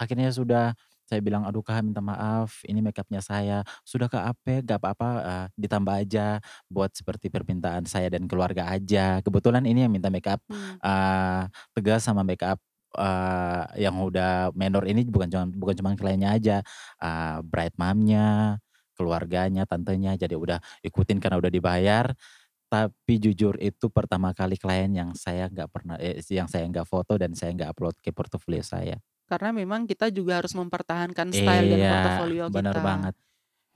Akhirnya sudah saya bilang, "Aduh Kak minta maaf ini makeup-nya saya." "Sudah Kak ape gak apa-apa, eee, ditambah aja buat seperti permintaan saya dan keluarga aja." Kebetulan ini yang minta makeup, Mmm. eee, tegas sama makeup, eee, yang udah menor ini bukan cuman bukan cuman kliennya aja, eee, bride mom-nya, keluarganya, tantenya, jadi udah ikutin karena udah dibayar. Tapi jujur itu pertama kali klien yang saya nggak pernah eh, yang saya nggak foto dan saya nggak upload ke portofolio saya. Karena memang kita juga harus mempertahankan style dan Iya, portofolio bener kita. banget.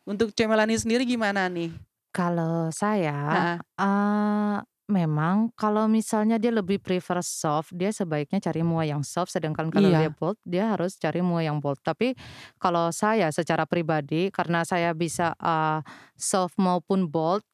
Untuk Cek Melani sendiri gimana nih? Kalau saya, Heeh. eee, memang kalau misalnya dia lebih prefer soft, dia sebaiknya cari mua yang soft, sedangkan kalau dia Iya. bold, dia harus cari mua yang bold. Tapi kalau saya secara pribadi karena saya bisa, eee, soft maupun bold,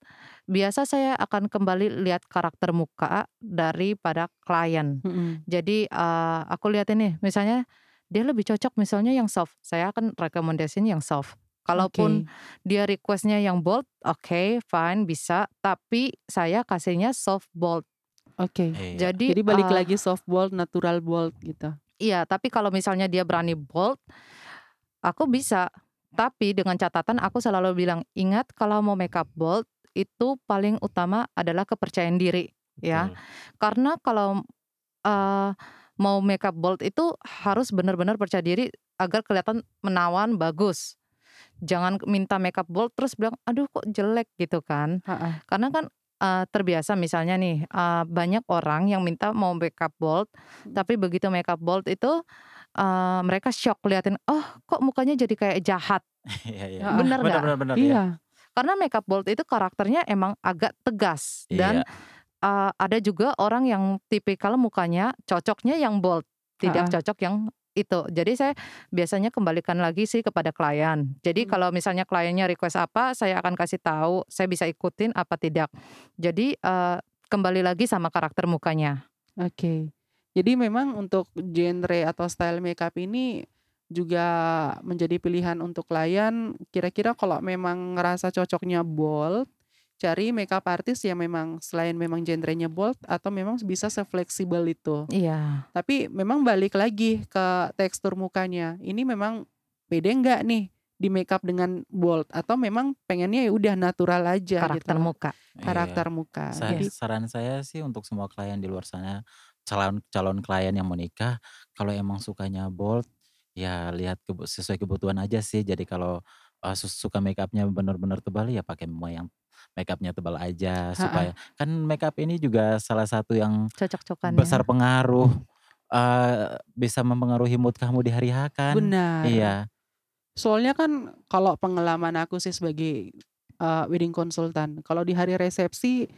biasa saya akan kembali lihat karakter muka daripada klien. Mhm. Jadi, eee, aku liatin nih misalnya dia lebih cocok misalnya yang soft, saya akan rekomendasiin yang soft. Kalaupun Oke. dia request-nya yang bold, oke fine bisa, tapi saya kasihnya soft bold. Oke. Iya. Jadi, Jadi balik eee lagi soft bold, natural bold gitu. Iya, tapi kalau misalnya dia berani bold, aku bisa. Tapi dengan catatan aku selalu bilang, "Ingat kalau mau makeup bold, itu paling utama adalah kepercayaan diri." Ya. Karena kalau, eee, mau makeup bold itu harus benar-benar percaya diri agar kelihatan menawan, bagus. Jangan minta makeup bold terus bilang, "Aduh kok jelek," gitu kan. Heeh. Karena kan, eee, terbiasa misalnya nih, eee, banyak orang yang minta mau makeup bold, tapi begitu makeup bold itu, eee, mereka syok liatin, "Oh kok mukanya jadi kayak jahat." Iya iya. Bener nggak? iya. Iya. Karena makeup bold itu karakternya emang agak tegas dan, Iya. Eee, ada juga orang yang tipikal mukanya cocoknya yang bold, tidak cocok yang itu. Jadi saya biasanya kembalikan lagi sih kepada klien. Jadi Mmm. kalau misalnya kliennya request apa, saya akan kasih tahu, saya bisa ikutin apa tidak. Jadi, eee, kembali lagi sama karakter mukanya. Oke. Jadi memang untuk genre atau style makeup ini juga menjadi pilihan untuk klien, kira-kira kalau memang ngerasa cocoknya bold, cari makeup artist yang memang selain memang genrenya bold atau memang bisa se-fleksibel itu. Iya. Tapi memang balik lagi ke tekstur mukanya, ini memang pede nggak nih di makeup dengan bold atau memang pengennya ya udah natural aja gitu Karakter loh. muka. Karakter Iya. muka. Sa Jadi saran saya sih untuk semua klien di luar sana, calon calon klien yang mau nikah, kalau emang sukanya bold, ya lihat sesuai kebutuhan aja sih. Jadi kalau, su suka makeup-nya bener-bener tebal, ya pakai mua yang makeup-nya tebal aja Heeh. supaya kan makeup ini juga salah satu yang besar ya. pengaruh, eee, bisa mempengaruhi mood kamu di hari H kan. Benar. Iya. Soalnya kan kalau pengalaman aku sih sebagai, eee, wedding consultant, kalau di hari resepsi,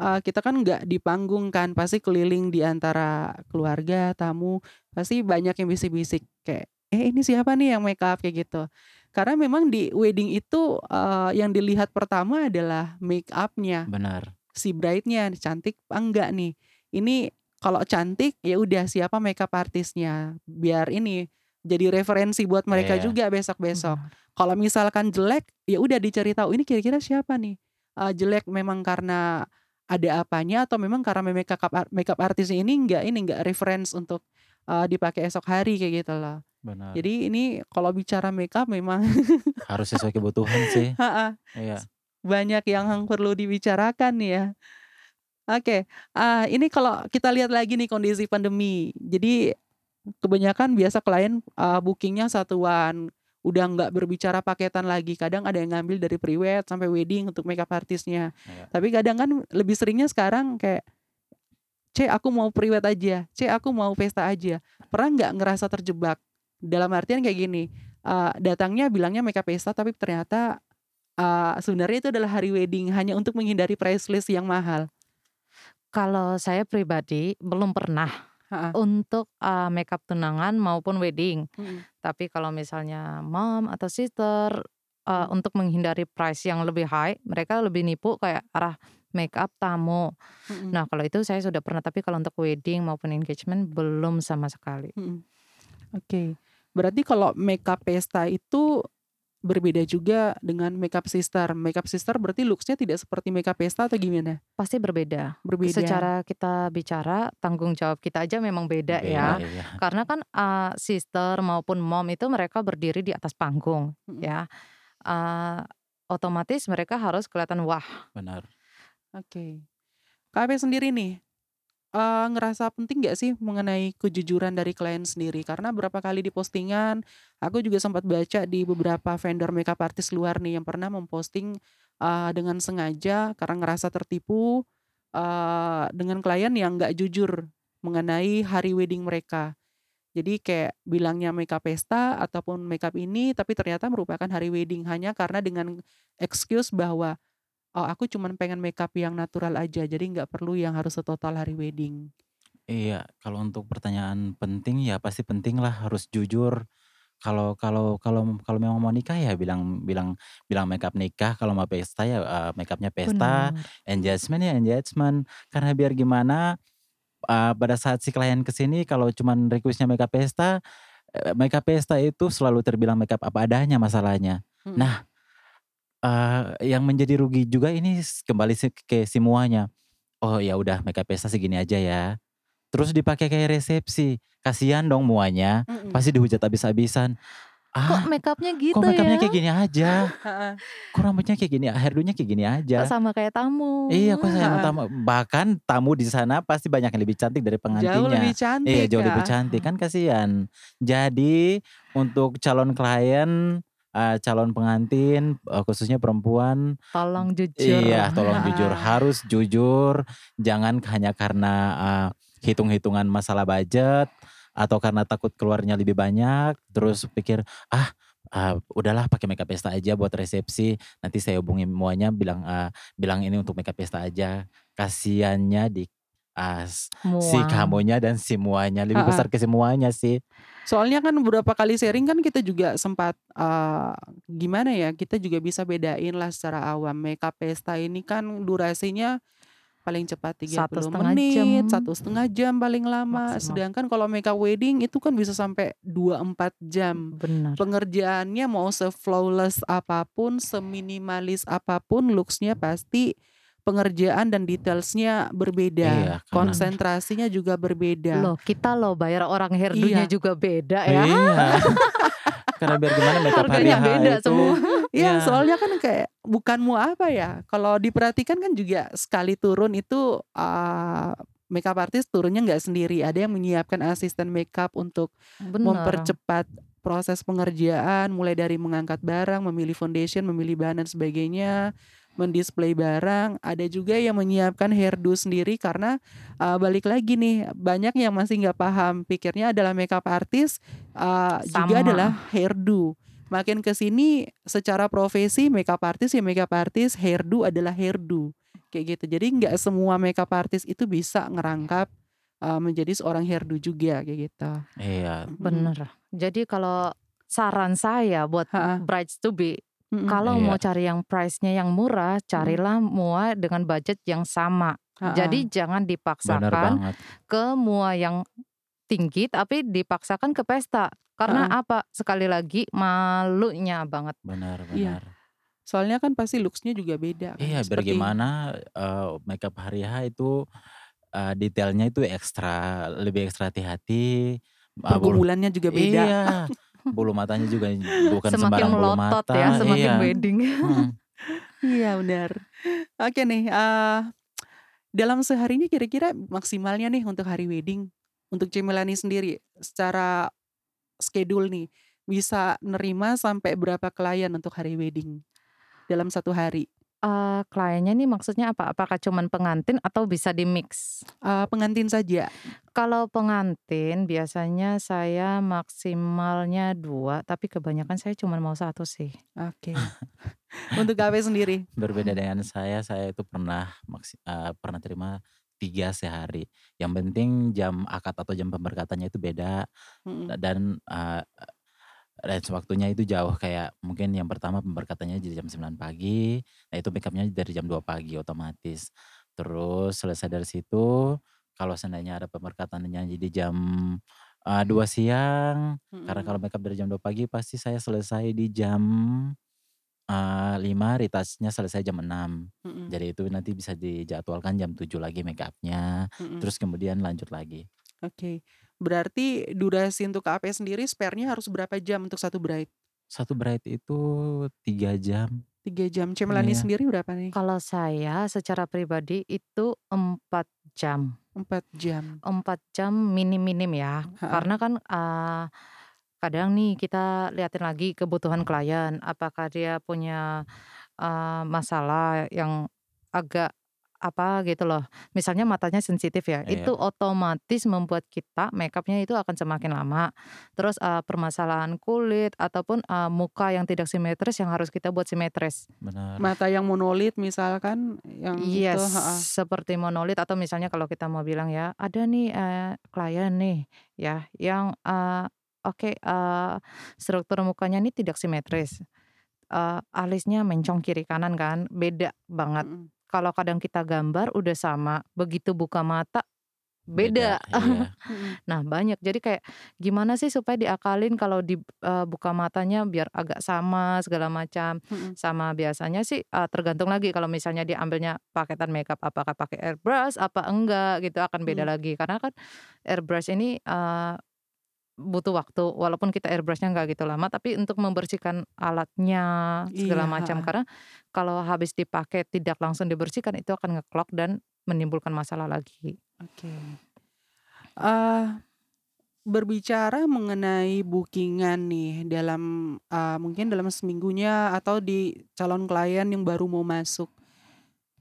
eee, kita kan nggak di panggung kan, pasti keliling di antara keluarga, tamu, pasti banyak yang bisik-bisik kayak, "Eh ini siapa nih yang makeup?" Kayak gitu. Karena memang di wedding itu, eee, yang dilihat pertama adalah makeup-nya. Benar. Si bride-nya cantik apa enggak nih. Ini kalau cantik, ya udah siapa makeup artist-nya, biar ini jadi referensi buat mereka Iya. juga besok-besok. Benar. Kalau misalkan jelek, ya udah dicari tahu ini kira-kira siapa nih. Eee, jelek memang karena ada apanya atau memang karena makeup ar makeup artist-nya ini enggak ini enggak reference untuk, eee, dipakai esok hari kayak gitu loh. Benar. Jadi ini kalau bicara makeup memang Harus sesuai kebutuhan sih. Iya. Banyak yang perlu dibicarakan ya. Oke, eee, ini kalau kita lihat lagi nih kondisi pandemi. Jadi kebanyakan biasa klien, eee, booking-nya satuan, udah nggak berbicara paketan lagi. Kadang ada yang ngambil dari pre-wed sampai wedding untuk makeup artist-nya. Iya. Tapi kadang kan lebih seringnya sekarang kayak, "Ce aku mau pre-wed aja, Ce aku mau pesta aja." Pernah nggak ngerasa terjebak? Dalam artian kayak gini, eee, datangnya bilangnya makeup pesta tapi ternyata, eee, sebenarnya itu adalah hari wedding hanya untuk menghindari price list yang mahal. Kalau saya pribadi belum pernah. Heeh. untuk, eee, makeup tunangan maupun wedding. Mhm. Tapi kalau misalnya mom atau sister, Mhm. untuk menghindari price yang lebih high, mereka lebih nipu kayak arah makeup tamu. Mhm. Nah, kalau itu saya sudah pernah, tapi kalau untuk wedding maupun engagement belum sama sekali. Mhm. Oke. Berarti kalau makeup pesta itu berbeda juga dengan makeup sister. Makeup sister berarti looks-nya tidak seperti makeup pesta atau gimana? Pasti berbeda. Berbeda. Secara kita bicara, tanggung jawab kita aja memang beda ya. Beda, iya. Karena kan, eee, sister maupun mom itu mereka berdiri di atas panggung Mhm. ya. Eee, otomatis mereka harus kelihatan wah. Benar. Oke. Kak Ape sendiri nih, eee, ngerasa penting nggak sih mengenai kejujuran dari klien sendiri? Karena berapa kali di postingan, aku juga sempat baca di beberapa vendor makeup artist luar nih yang pernah memposting, eee, dengan sengaja karena ngerasa tertipu, eee, dengan klien yang nggak jujur mengenai hari wedding mereka. Jadi kayak bilangnya makeup pesta ataupun makeup ini, tapi ternyata merupakan hari wedding hanya karena dengan excuse bahwa, "Oh aku cuman pengen makeup yang natural aja, jadi nggak perlu yang harus setotal hari wedding." Iya, kalau untuk pertanyaan penting ya pasti penting lah harus jujur. Kalau kalau kalau kalau memang mau nikah ya bilang bilang bilang makeup nikah, kalau mau pesta ya, eee, makeupnya pesta, Benar. engagement ya engagement. Karena biar gimana, eee, pada saat si klien ke sini kalau cuman request-nya makeup pesta, eee, makeup pesta itu selalu terbilang makeup apa adanya masalahnya. Mhm. Nah, eee, yang menjadi rugi juga ini s kembali ke si muanya. Oh ya udah makeup pesta segini aja ya. Terus dipakai kayak resepsi, kasihan dong muanya, Mhm. pasti dihujat habis-habisan. Kok Ah, makeupnya gitu kok makeupnya ya? kayak gini aja? Heeh. Kok rambutnya kayak gini, hairdo-nya kayak gini Kok aja? sama kayak tamu? Iya, kok sama Heeh. tamu bahkan tamu di sana pasti banyak yang lebih cantik dari Jauh pengantinnya. lebih Iya, cantik jauh lebih ya? cantik, kan kasihan. Jadi untuk calon klien, eee, calon pengantin, eee, khususnya perempuan. Tolong jujur. Iya, tolong jujur, harus jujur, jangan hanya karena, eee, hitung-hitungan masalah budget atau karena takut keluarnya lebih banyak, terus pikir, "Ah, eee, udahlah pakai makeup pesta aja buat resepsi, nanti saya hubungi muanya bilang, eee, bilang ini untuk makeup pesta aja." Kasihannya di eee, s si kamunya dan si muanya, lebih Heeh. besar ke si muanya sih. Soalnya kan beberapa kali sharing kan kita juga sempat, eee, gimana ya, kita juga bisa bedain lah secara awam, makeup pesta ini kan durasinya paling cepat 30 1,5 jam. menit, 1,5 jam paling lama. Maksimal. Sedangkan kalau makeup wedding itu kan bisa sampai 2, 4 jam. Benar. Pengerjaannya mau se-flawless apa pun, seminimalis apa pun, looks-nya pasti pengerjaan dan details-nya Iya, berbeda, karena konsentrasinya juga berbeda. Loh, kita loh bayar orang hairdo-nya Iya. juga beda ya. Iya. Karena biar gimana makeup hari beda itu semua. Iya, iya. soalnya kan kayak bukan mau apa ya, kalau diperhatikan kan juga sekali turun itu, eee, makeup artist turunnya nggak sendiri, ada yang menyiapkan asisten makeup untuk Benar. mempercepat proses pengerjaan, mulai dari mengangkat barang, memilih foundation, memilih bahan dan sebagainya, mendisplay barang. Ada juga yang menyiapkan hairdo sendiri karena, eee, balik lagi nih, banyak yang masih nggak paham, pikirnya adalah makeup artist, eee, juga Sama. adalah hairdo. Makin ke sini secara profesi makeup artist ya makeup artist, hairdo adalah hairdo, kayak gitu. Jadi nggak semua makeup artist itu bisa ngerangkap, eee, menjadi seorang hairdo juga, kayak gitu. Iya. Bener. Jadi kalau saran saya buat Heeh. brides to be, Mhm. kalau Iya. mau cari yang price-nya yang murah, Mhm. carilah mua dengan budget yang sama. Jadi Heeh. jangan Benar dipaksakan banget. ke mua yang tinggi, tapi dipaksakan ke pesta. Karena Heeh. apa? Sekali lagi malunya banget. Benar Iya. benar. Soalnya kan pasti looks-nya juga beda kan, Iya, biar seperti gimana, eee, makeup hari H itu, eee, detailnya itu ekstra, lebih ekstra hati-hati, eee, bulu pergumulannya juga beda. iya, bulu matanya juga bukan Semakin sembarang bulu melotot mata, ya, semakin iya. wedding. Mhm. Iya, benar. Oke nih, eee, dalam seharinya kira-kira maksimalnya nih untuk hari wedding, untuk Cimelani sendiri, secara schedule nih, bisa nerima sampai berapa klien untuk hari wedding, dalam 1 hari? Eee, kliennya nih maksudnya apa? Apakah cuman pengantin atau bisa di-mix? Eee, pengantin saja. Kalau pengantin biasanya saya maksimalnya 2, tapi kebanyakan saya cuman mau 1 sih. Oke. Untuk Ape sendiri? Berbeda dengan saya, saya itu pernah maksi eee, pernah terima 3 sehari. Yang penting jam akad atau jam pemberkatannya itu beda Mhm. dan, eee, range waktunya itu jauh kayak mungkin yang pertama pemberkatannya di jam 9 pagi, nah itu make-up-nya dari jam 2 pagi otomatis. Terus selesai dari situ, kalau seandainya ada pemberkatannya jadi jam, eee, 2 siang, karena Mhm. kalau make-up dari jam 2 pagi pasti saya selesai di jam, eee, 5, retouch-nya selesai jam 6. Mhm. Jadi itu nanti bisa dijadwalkan jam 7 lagi make-up-nya, Mhm. terus kemudian lanjut lagi. Oke. Berarti durasi untuk KAP sendiri spare-nya harus berapa jam untuk 1 bride? 1 bride itu 3 jam. 3 jam. Cemelani Iya. sendiri berapa nih? Kalau saya secara pribadi itu 4 jam. 4 jam. 4 jam minim-minim ya. Heeh. Karena kan, eee, kadang nih kita liatin lagi kebutuhan klien, apakah dia punya, eee, masalah yang agak apa gitu loh, misalnya matanya sensitif ya, Iya. itu otomatis membuat kita make-up-nya itu akan semakin lama. Terus, eee, permasalahan kulit ataupun, eee, muka yang tidak simetris yang harus kita buat simetris. Benar. Mata yang monolit misalkan yang itu Yes, heeh. seperti monolit atau misalnya kalau kita mau bilang ya, ada nih, eee, klien nih ya yang, eee, oke, eee, struktur mukanya nih tidak simetris, eee, alisnya mencong kiri kanan kan, beda banget. Mhm. Kalau kadang kita gambar udah sama, begitu buka mata Beda, beda. iya. Nah banyak, jadi kayak gimana sih supaya diakalin kalau di eee, buka matanya biar agak sama segala macam. Mhm. Sama biasanya sih, eee, tergantung lagi kalau misalnya dia ambilnya paketan makeup apakah pakai airbrush apa enggak gitu akan beda Mhm. lagi. Karena kan airbrush ini, eee, butuh waktu walaupun kita airbrush-nya nggak gitu lama, tapi untuk membersihkan alatnya segala Iya, macam. Karena kalau habis dipakai tidak langsung dibersihkan itu akan nge-clog dan menimbulkan masalah lagi. Oke. Eee, berbicara mengenai booking-an nih dalam, eee, mungkin dalam seminggunya atau di calon klien yang baru mau masuk.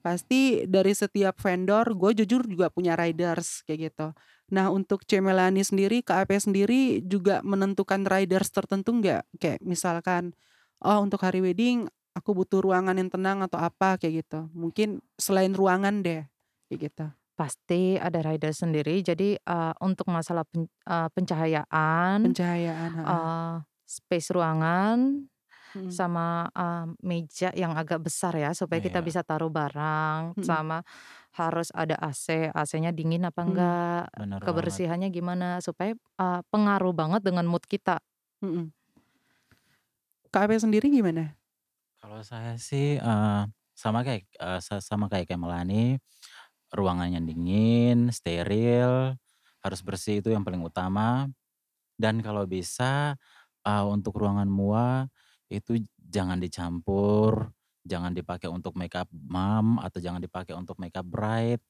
Pasti dari setiap vendor, gue jujur juga punya riders kayak gitu. Nah untuk Cemelani sendiri, KAP sendiri juga menentukan riders tertentu nggak? Kayak misalkan, oh untuk hari wedding aku butuh ruangan yang tenang atau apa kayak gitu. Mungkin selain ruangan deh, kayak gitu. Pasti ada rider sendiri. Jadi, eee, untuk masalah pen eee, pencahayaan, Pencahayaan, eee, space ruangan, Mhm. sama, eee, meja yang agak besar ya supaya kita Iya. bisa taruh barang, Mhm. sama harus ada AC, AC-nya dingin apa Mhm. enggak, Benar banget. kebersihannya gimana, supaya, eee, pengaruh banget dengan mood kita. Mhm. KAP sendiri gimana? Kalau saya sih, eee, sama kayak, eee, sa sama kayak Melani, ruangannya dingin, steril, harus bersih itu yang paling utama. Dan kalau bisa, eee, untuk ruangan MUA itu jangan dicampur, jangan dipakai untuk makeup mom atau jangan dipakai untuk makeup bride.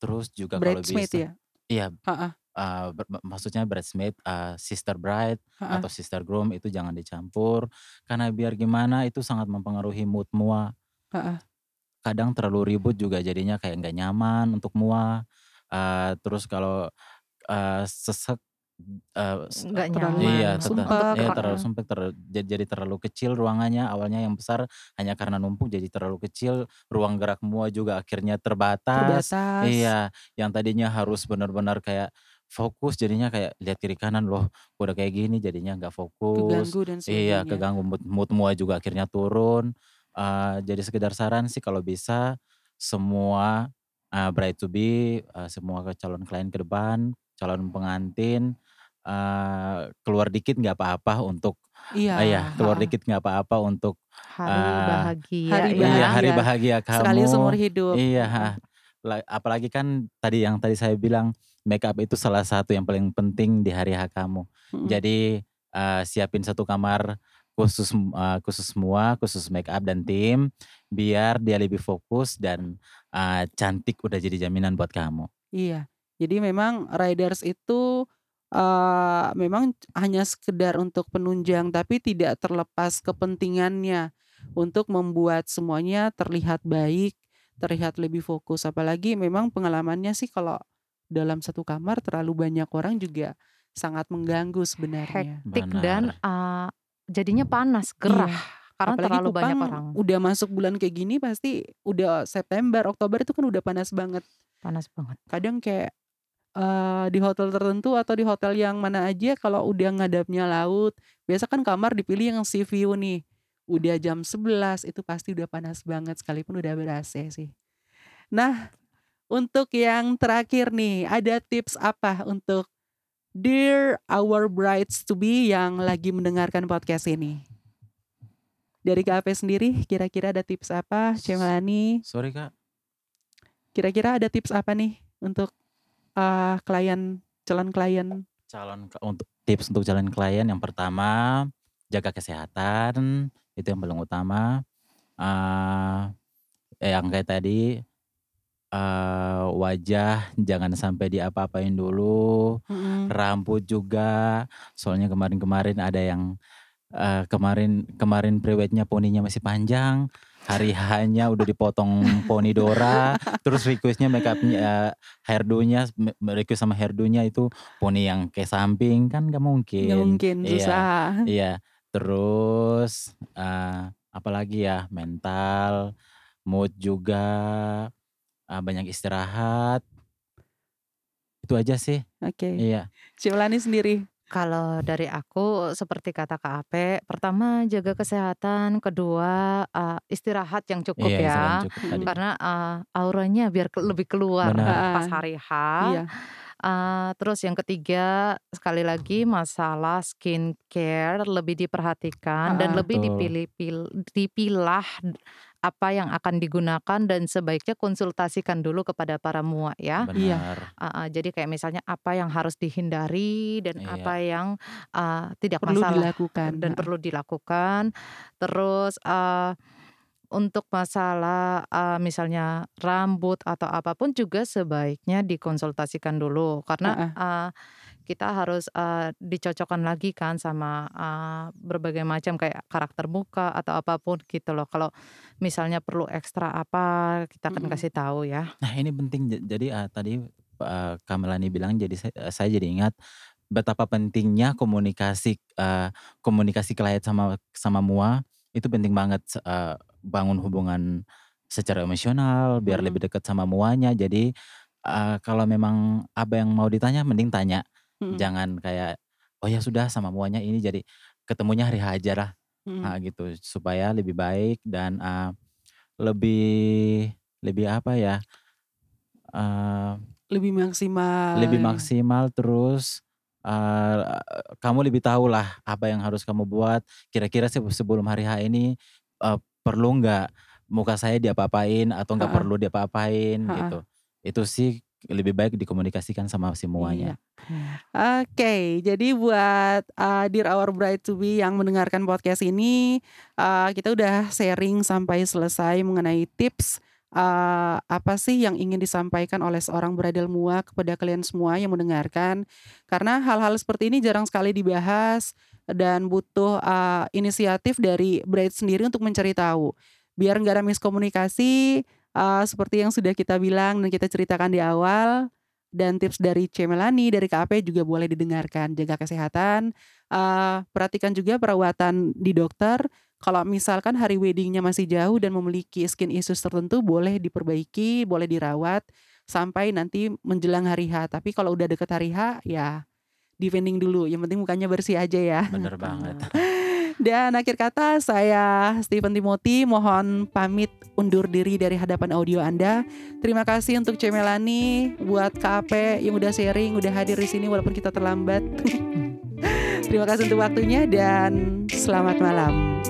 Terus juga kalau Bridesmaid bisa ya? iya, Heeh. eee, ber maksudnya bridesmaid, eee, sister bride Heeh. atau sister groom itu jangan dicampur. Karena biar gimana itu sangat mempengaruhi mood MUA. Heeh. Kadang terlalu ribut juga jadinya kayak nggak nyaman untuk MUA. Eee, terus kalau, eee, sesek, s Nggak nyaman iya, sumpek, iya terlalu sumpek, ter ja jadi terlalu kecil ruangannya, awalnya yang besar hanya karena numpuk jadi terlalu kecil, ruang gerak MUA juga akhirnya terbatas. Terbatas. Iya, yang tadinya harus benar-benar kayak fokus jadinya kayak lihat kiri kanan, loh udah kayak gini jadinya nggak fokus. Keganggu dan Iya, keganggu mood mood MUA juga akhirnya turun. Eee, jadi sekedar saran sih kalau bisa semua, eee, bride to be, eee, semua calon klien ke depan, calon pengantin, eee, keluar dikit nggak apa-apa untuk Iya, eee, iya, keluar heeh. dikit nggak apa-apa untuk, Hari eee bahagia Hari ya. iya, hari bahagia. bahagia Sekali seumur kamu. hidup. Iya, heeh. La apalagi kan tadi yang tadi saya bilang, makeup itu salah satu yang paling penting di hari H kamu. Mhm. Jadi, eee, siapin satu kamar khusus, eee, khusus MUA, khusus makeup dan tim, biar dia lebih fokus dan, eee, cantik udah jadi jaminan buat kamu. Iya. Jadi memang riders itu, eee, memang hanya sekedar untuk penunjang, tapi tidak terlepas kepentingannya untuk membuat semuanya terlihat baik, terlihat lebih fokus. Apalagi memang pengalamannya sih kalau dalam satu kamar terlalu banyak orang juga sangat mengganggu sebenarnya. Hektik dan, Benar. eee, jadinya panas, gerah, Iya. karena Apalagi terlalu banyak Kupang orang. udah masuk bulan kayak gini pasti udah September, Oktober itu kan udah panas banget. Panas banget. Kadang kayak, eee, di hotel tertentu atau di hotel yang mana aja kalau udah ngadapnya laut, biasa kan kamar dipilih yang sea view nih. Udah jam 11 itu pasti udah panas banget sekalipun udah ber-AC sih. Nah, untuk yang terakhir nih, ada tips apa untuk dear our brides to be yang lagi mendengarkan podcast ini? Dari Kak Ape sendiri kira-kira ada tips apa? Cemelani? Sorry Kak. Kira-kira ada tips apa nih untuk, eee, klien calon klien? Calon untuk tips untuk calon klien yang pertama, jaga kesehatan, itu yang paling utama. Eee, yang kayak tadi, eee, wajah jangan sampai diapa-apain dulu, Mhm. rambut juga, soalnya kemarin-kemarin ada yang, eee, kemarin kemarin priwetnya poninya masih panjang, hari H-nya udah dipotong poni Dora, terus request-nya makeup-nya, hairdo-nya me request sama hairdo-nya itu poni yang ke samping, kan Nggak mungkin. mungkin, Iya susah. iya. Terus, eee, apalagi ya, mental, mood juga, eee, banyak istirahat. Itu aja sih. Oke. Iya. Cemelani sendiri? Kalau dari aku seperti kata Kak Ape, pertama jaga kesehatan, kedua, eee, istirahat yang cukup Iya, istirahat ya. yang cukup tadi. Karena, eee, auranya biar ke lebih keluar Benar. pas Heeh. hari H. Iya. Eee, terus yang ketiga, sekali lagi masalah skincare lebih diperhatikan dan Heeh. lebih Betul. dipilih pil dipilah apa yang akan digunakan dan sebaiknya konsultasikan dulu kepada para MUA ya. Iya. Benar. Heeh, jadi kayak misalnya apa yang harus dihindari dan apa Iya. yang, eee, tidak Perlu masalah dilakukan, dan heeh. perlu dilakukan. Terus, eee, untuk masalah, eee, misalnya rambut atau apa pun juga sebaiknya dikonsultasikan dulu karena, Heeh. eee, kita harus, eee, dicocokkan lagi kan sama, eee, berbagai macam kayak karakter muka atau apa pun gitu loh. Kalau misalnya perlu ekstra apa, kita akan Mhm. kasih tahu ya. Nah ini penting ja jadi, eee, tadi, eee, Kak Melani bilang jadi sa eee, saya jadi ingat betapa pentingnya komunikasi, eee, komunikasi klien sama sama MUA itu penting banget, eee, bangun hubungan secara emosional biar Mhm. lebih dekat sama MUA-nya. Jadi, eee, kalau memang apa yang mau ditanya mending tanya, Mhm. jangan kayak, "Oh ya sudah sama MUA-nya ini jadi ketemunya hari H aja lah," Mhm. nah gitu. Supaya lebih baik dan, eee, lebih lebih apa ya, eee Lebih maksimal. lebih maksimal terus, eee, kamu lebih tahulah apa yang harus kamu buat. Kira-kira seb sebelum hari H ini, eee, perlu nggak muka saya diapa-apain atau nggak Heeh. perlu diapa-apain Heeh. gitu. Itu sih lebih baik dikomunikasikan sama si Iya. Oke, jadi buat, eee, dear our bride to be yang mendengarkan podcast ini, eee, kita udah sharing sampai selesai mengenai tips, eee, apa sih yang ingin disampaikan oleh seorang bridal MUA kepada kalian semua yang mendengarkan. Karena hal-hal seperti ini jarang sekali dibahas dan butuh, eee, inisiatif dari bride sendiri untuk mencari tahu. Biar nggak ada miskomunikasi, eee, seperti yang sudah kita bilang dan kita ceritakan di awal, dan tips dari Cemelani, dari Kak Ape juga boleh didengarkan. Jaga kesehatan, eee, perhatikan juga perawatan di dokter. Kalau misalkan hari wedding-nya masih jauh dan memiliki skin issues tertentu boleh diperbaiki, boleh dirawat sampai nanti menjelang hari H. Tapi kalau udah deket hari H, ya defending dulu, yang penting mukanya bersih aja ya. Bener banget. Dan akhir kata saya Steven Timothy mohon pamit undur diri dari hadapan audio Anda. Terima kasih untuk Cemelani, buat Kak Ape yang udah sharing, udah hadir di sini walaupun kita terlambat. Terima kasih untuk waktunya dan selamat malam.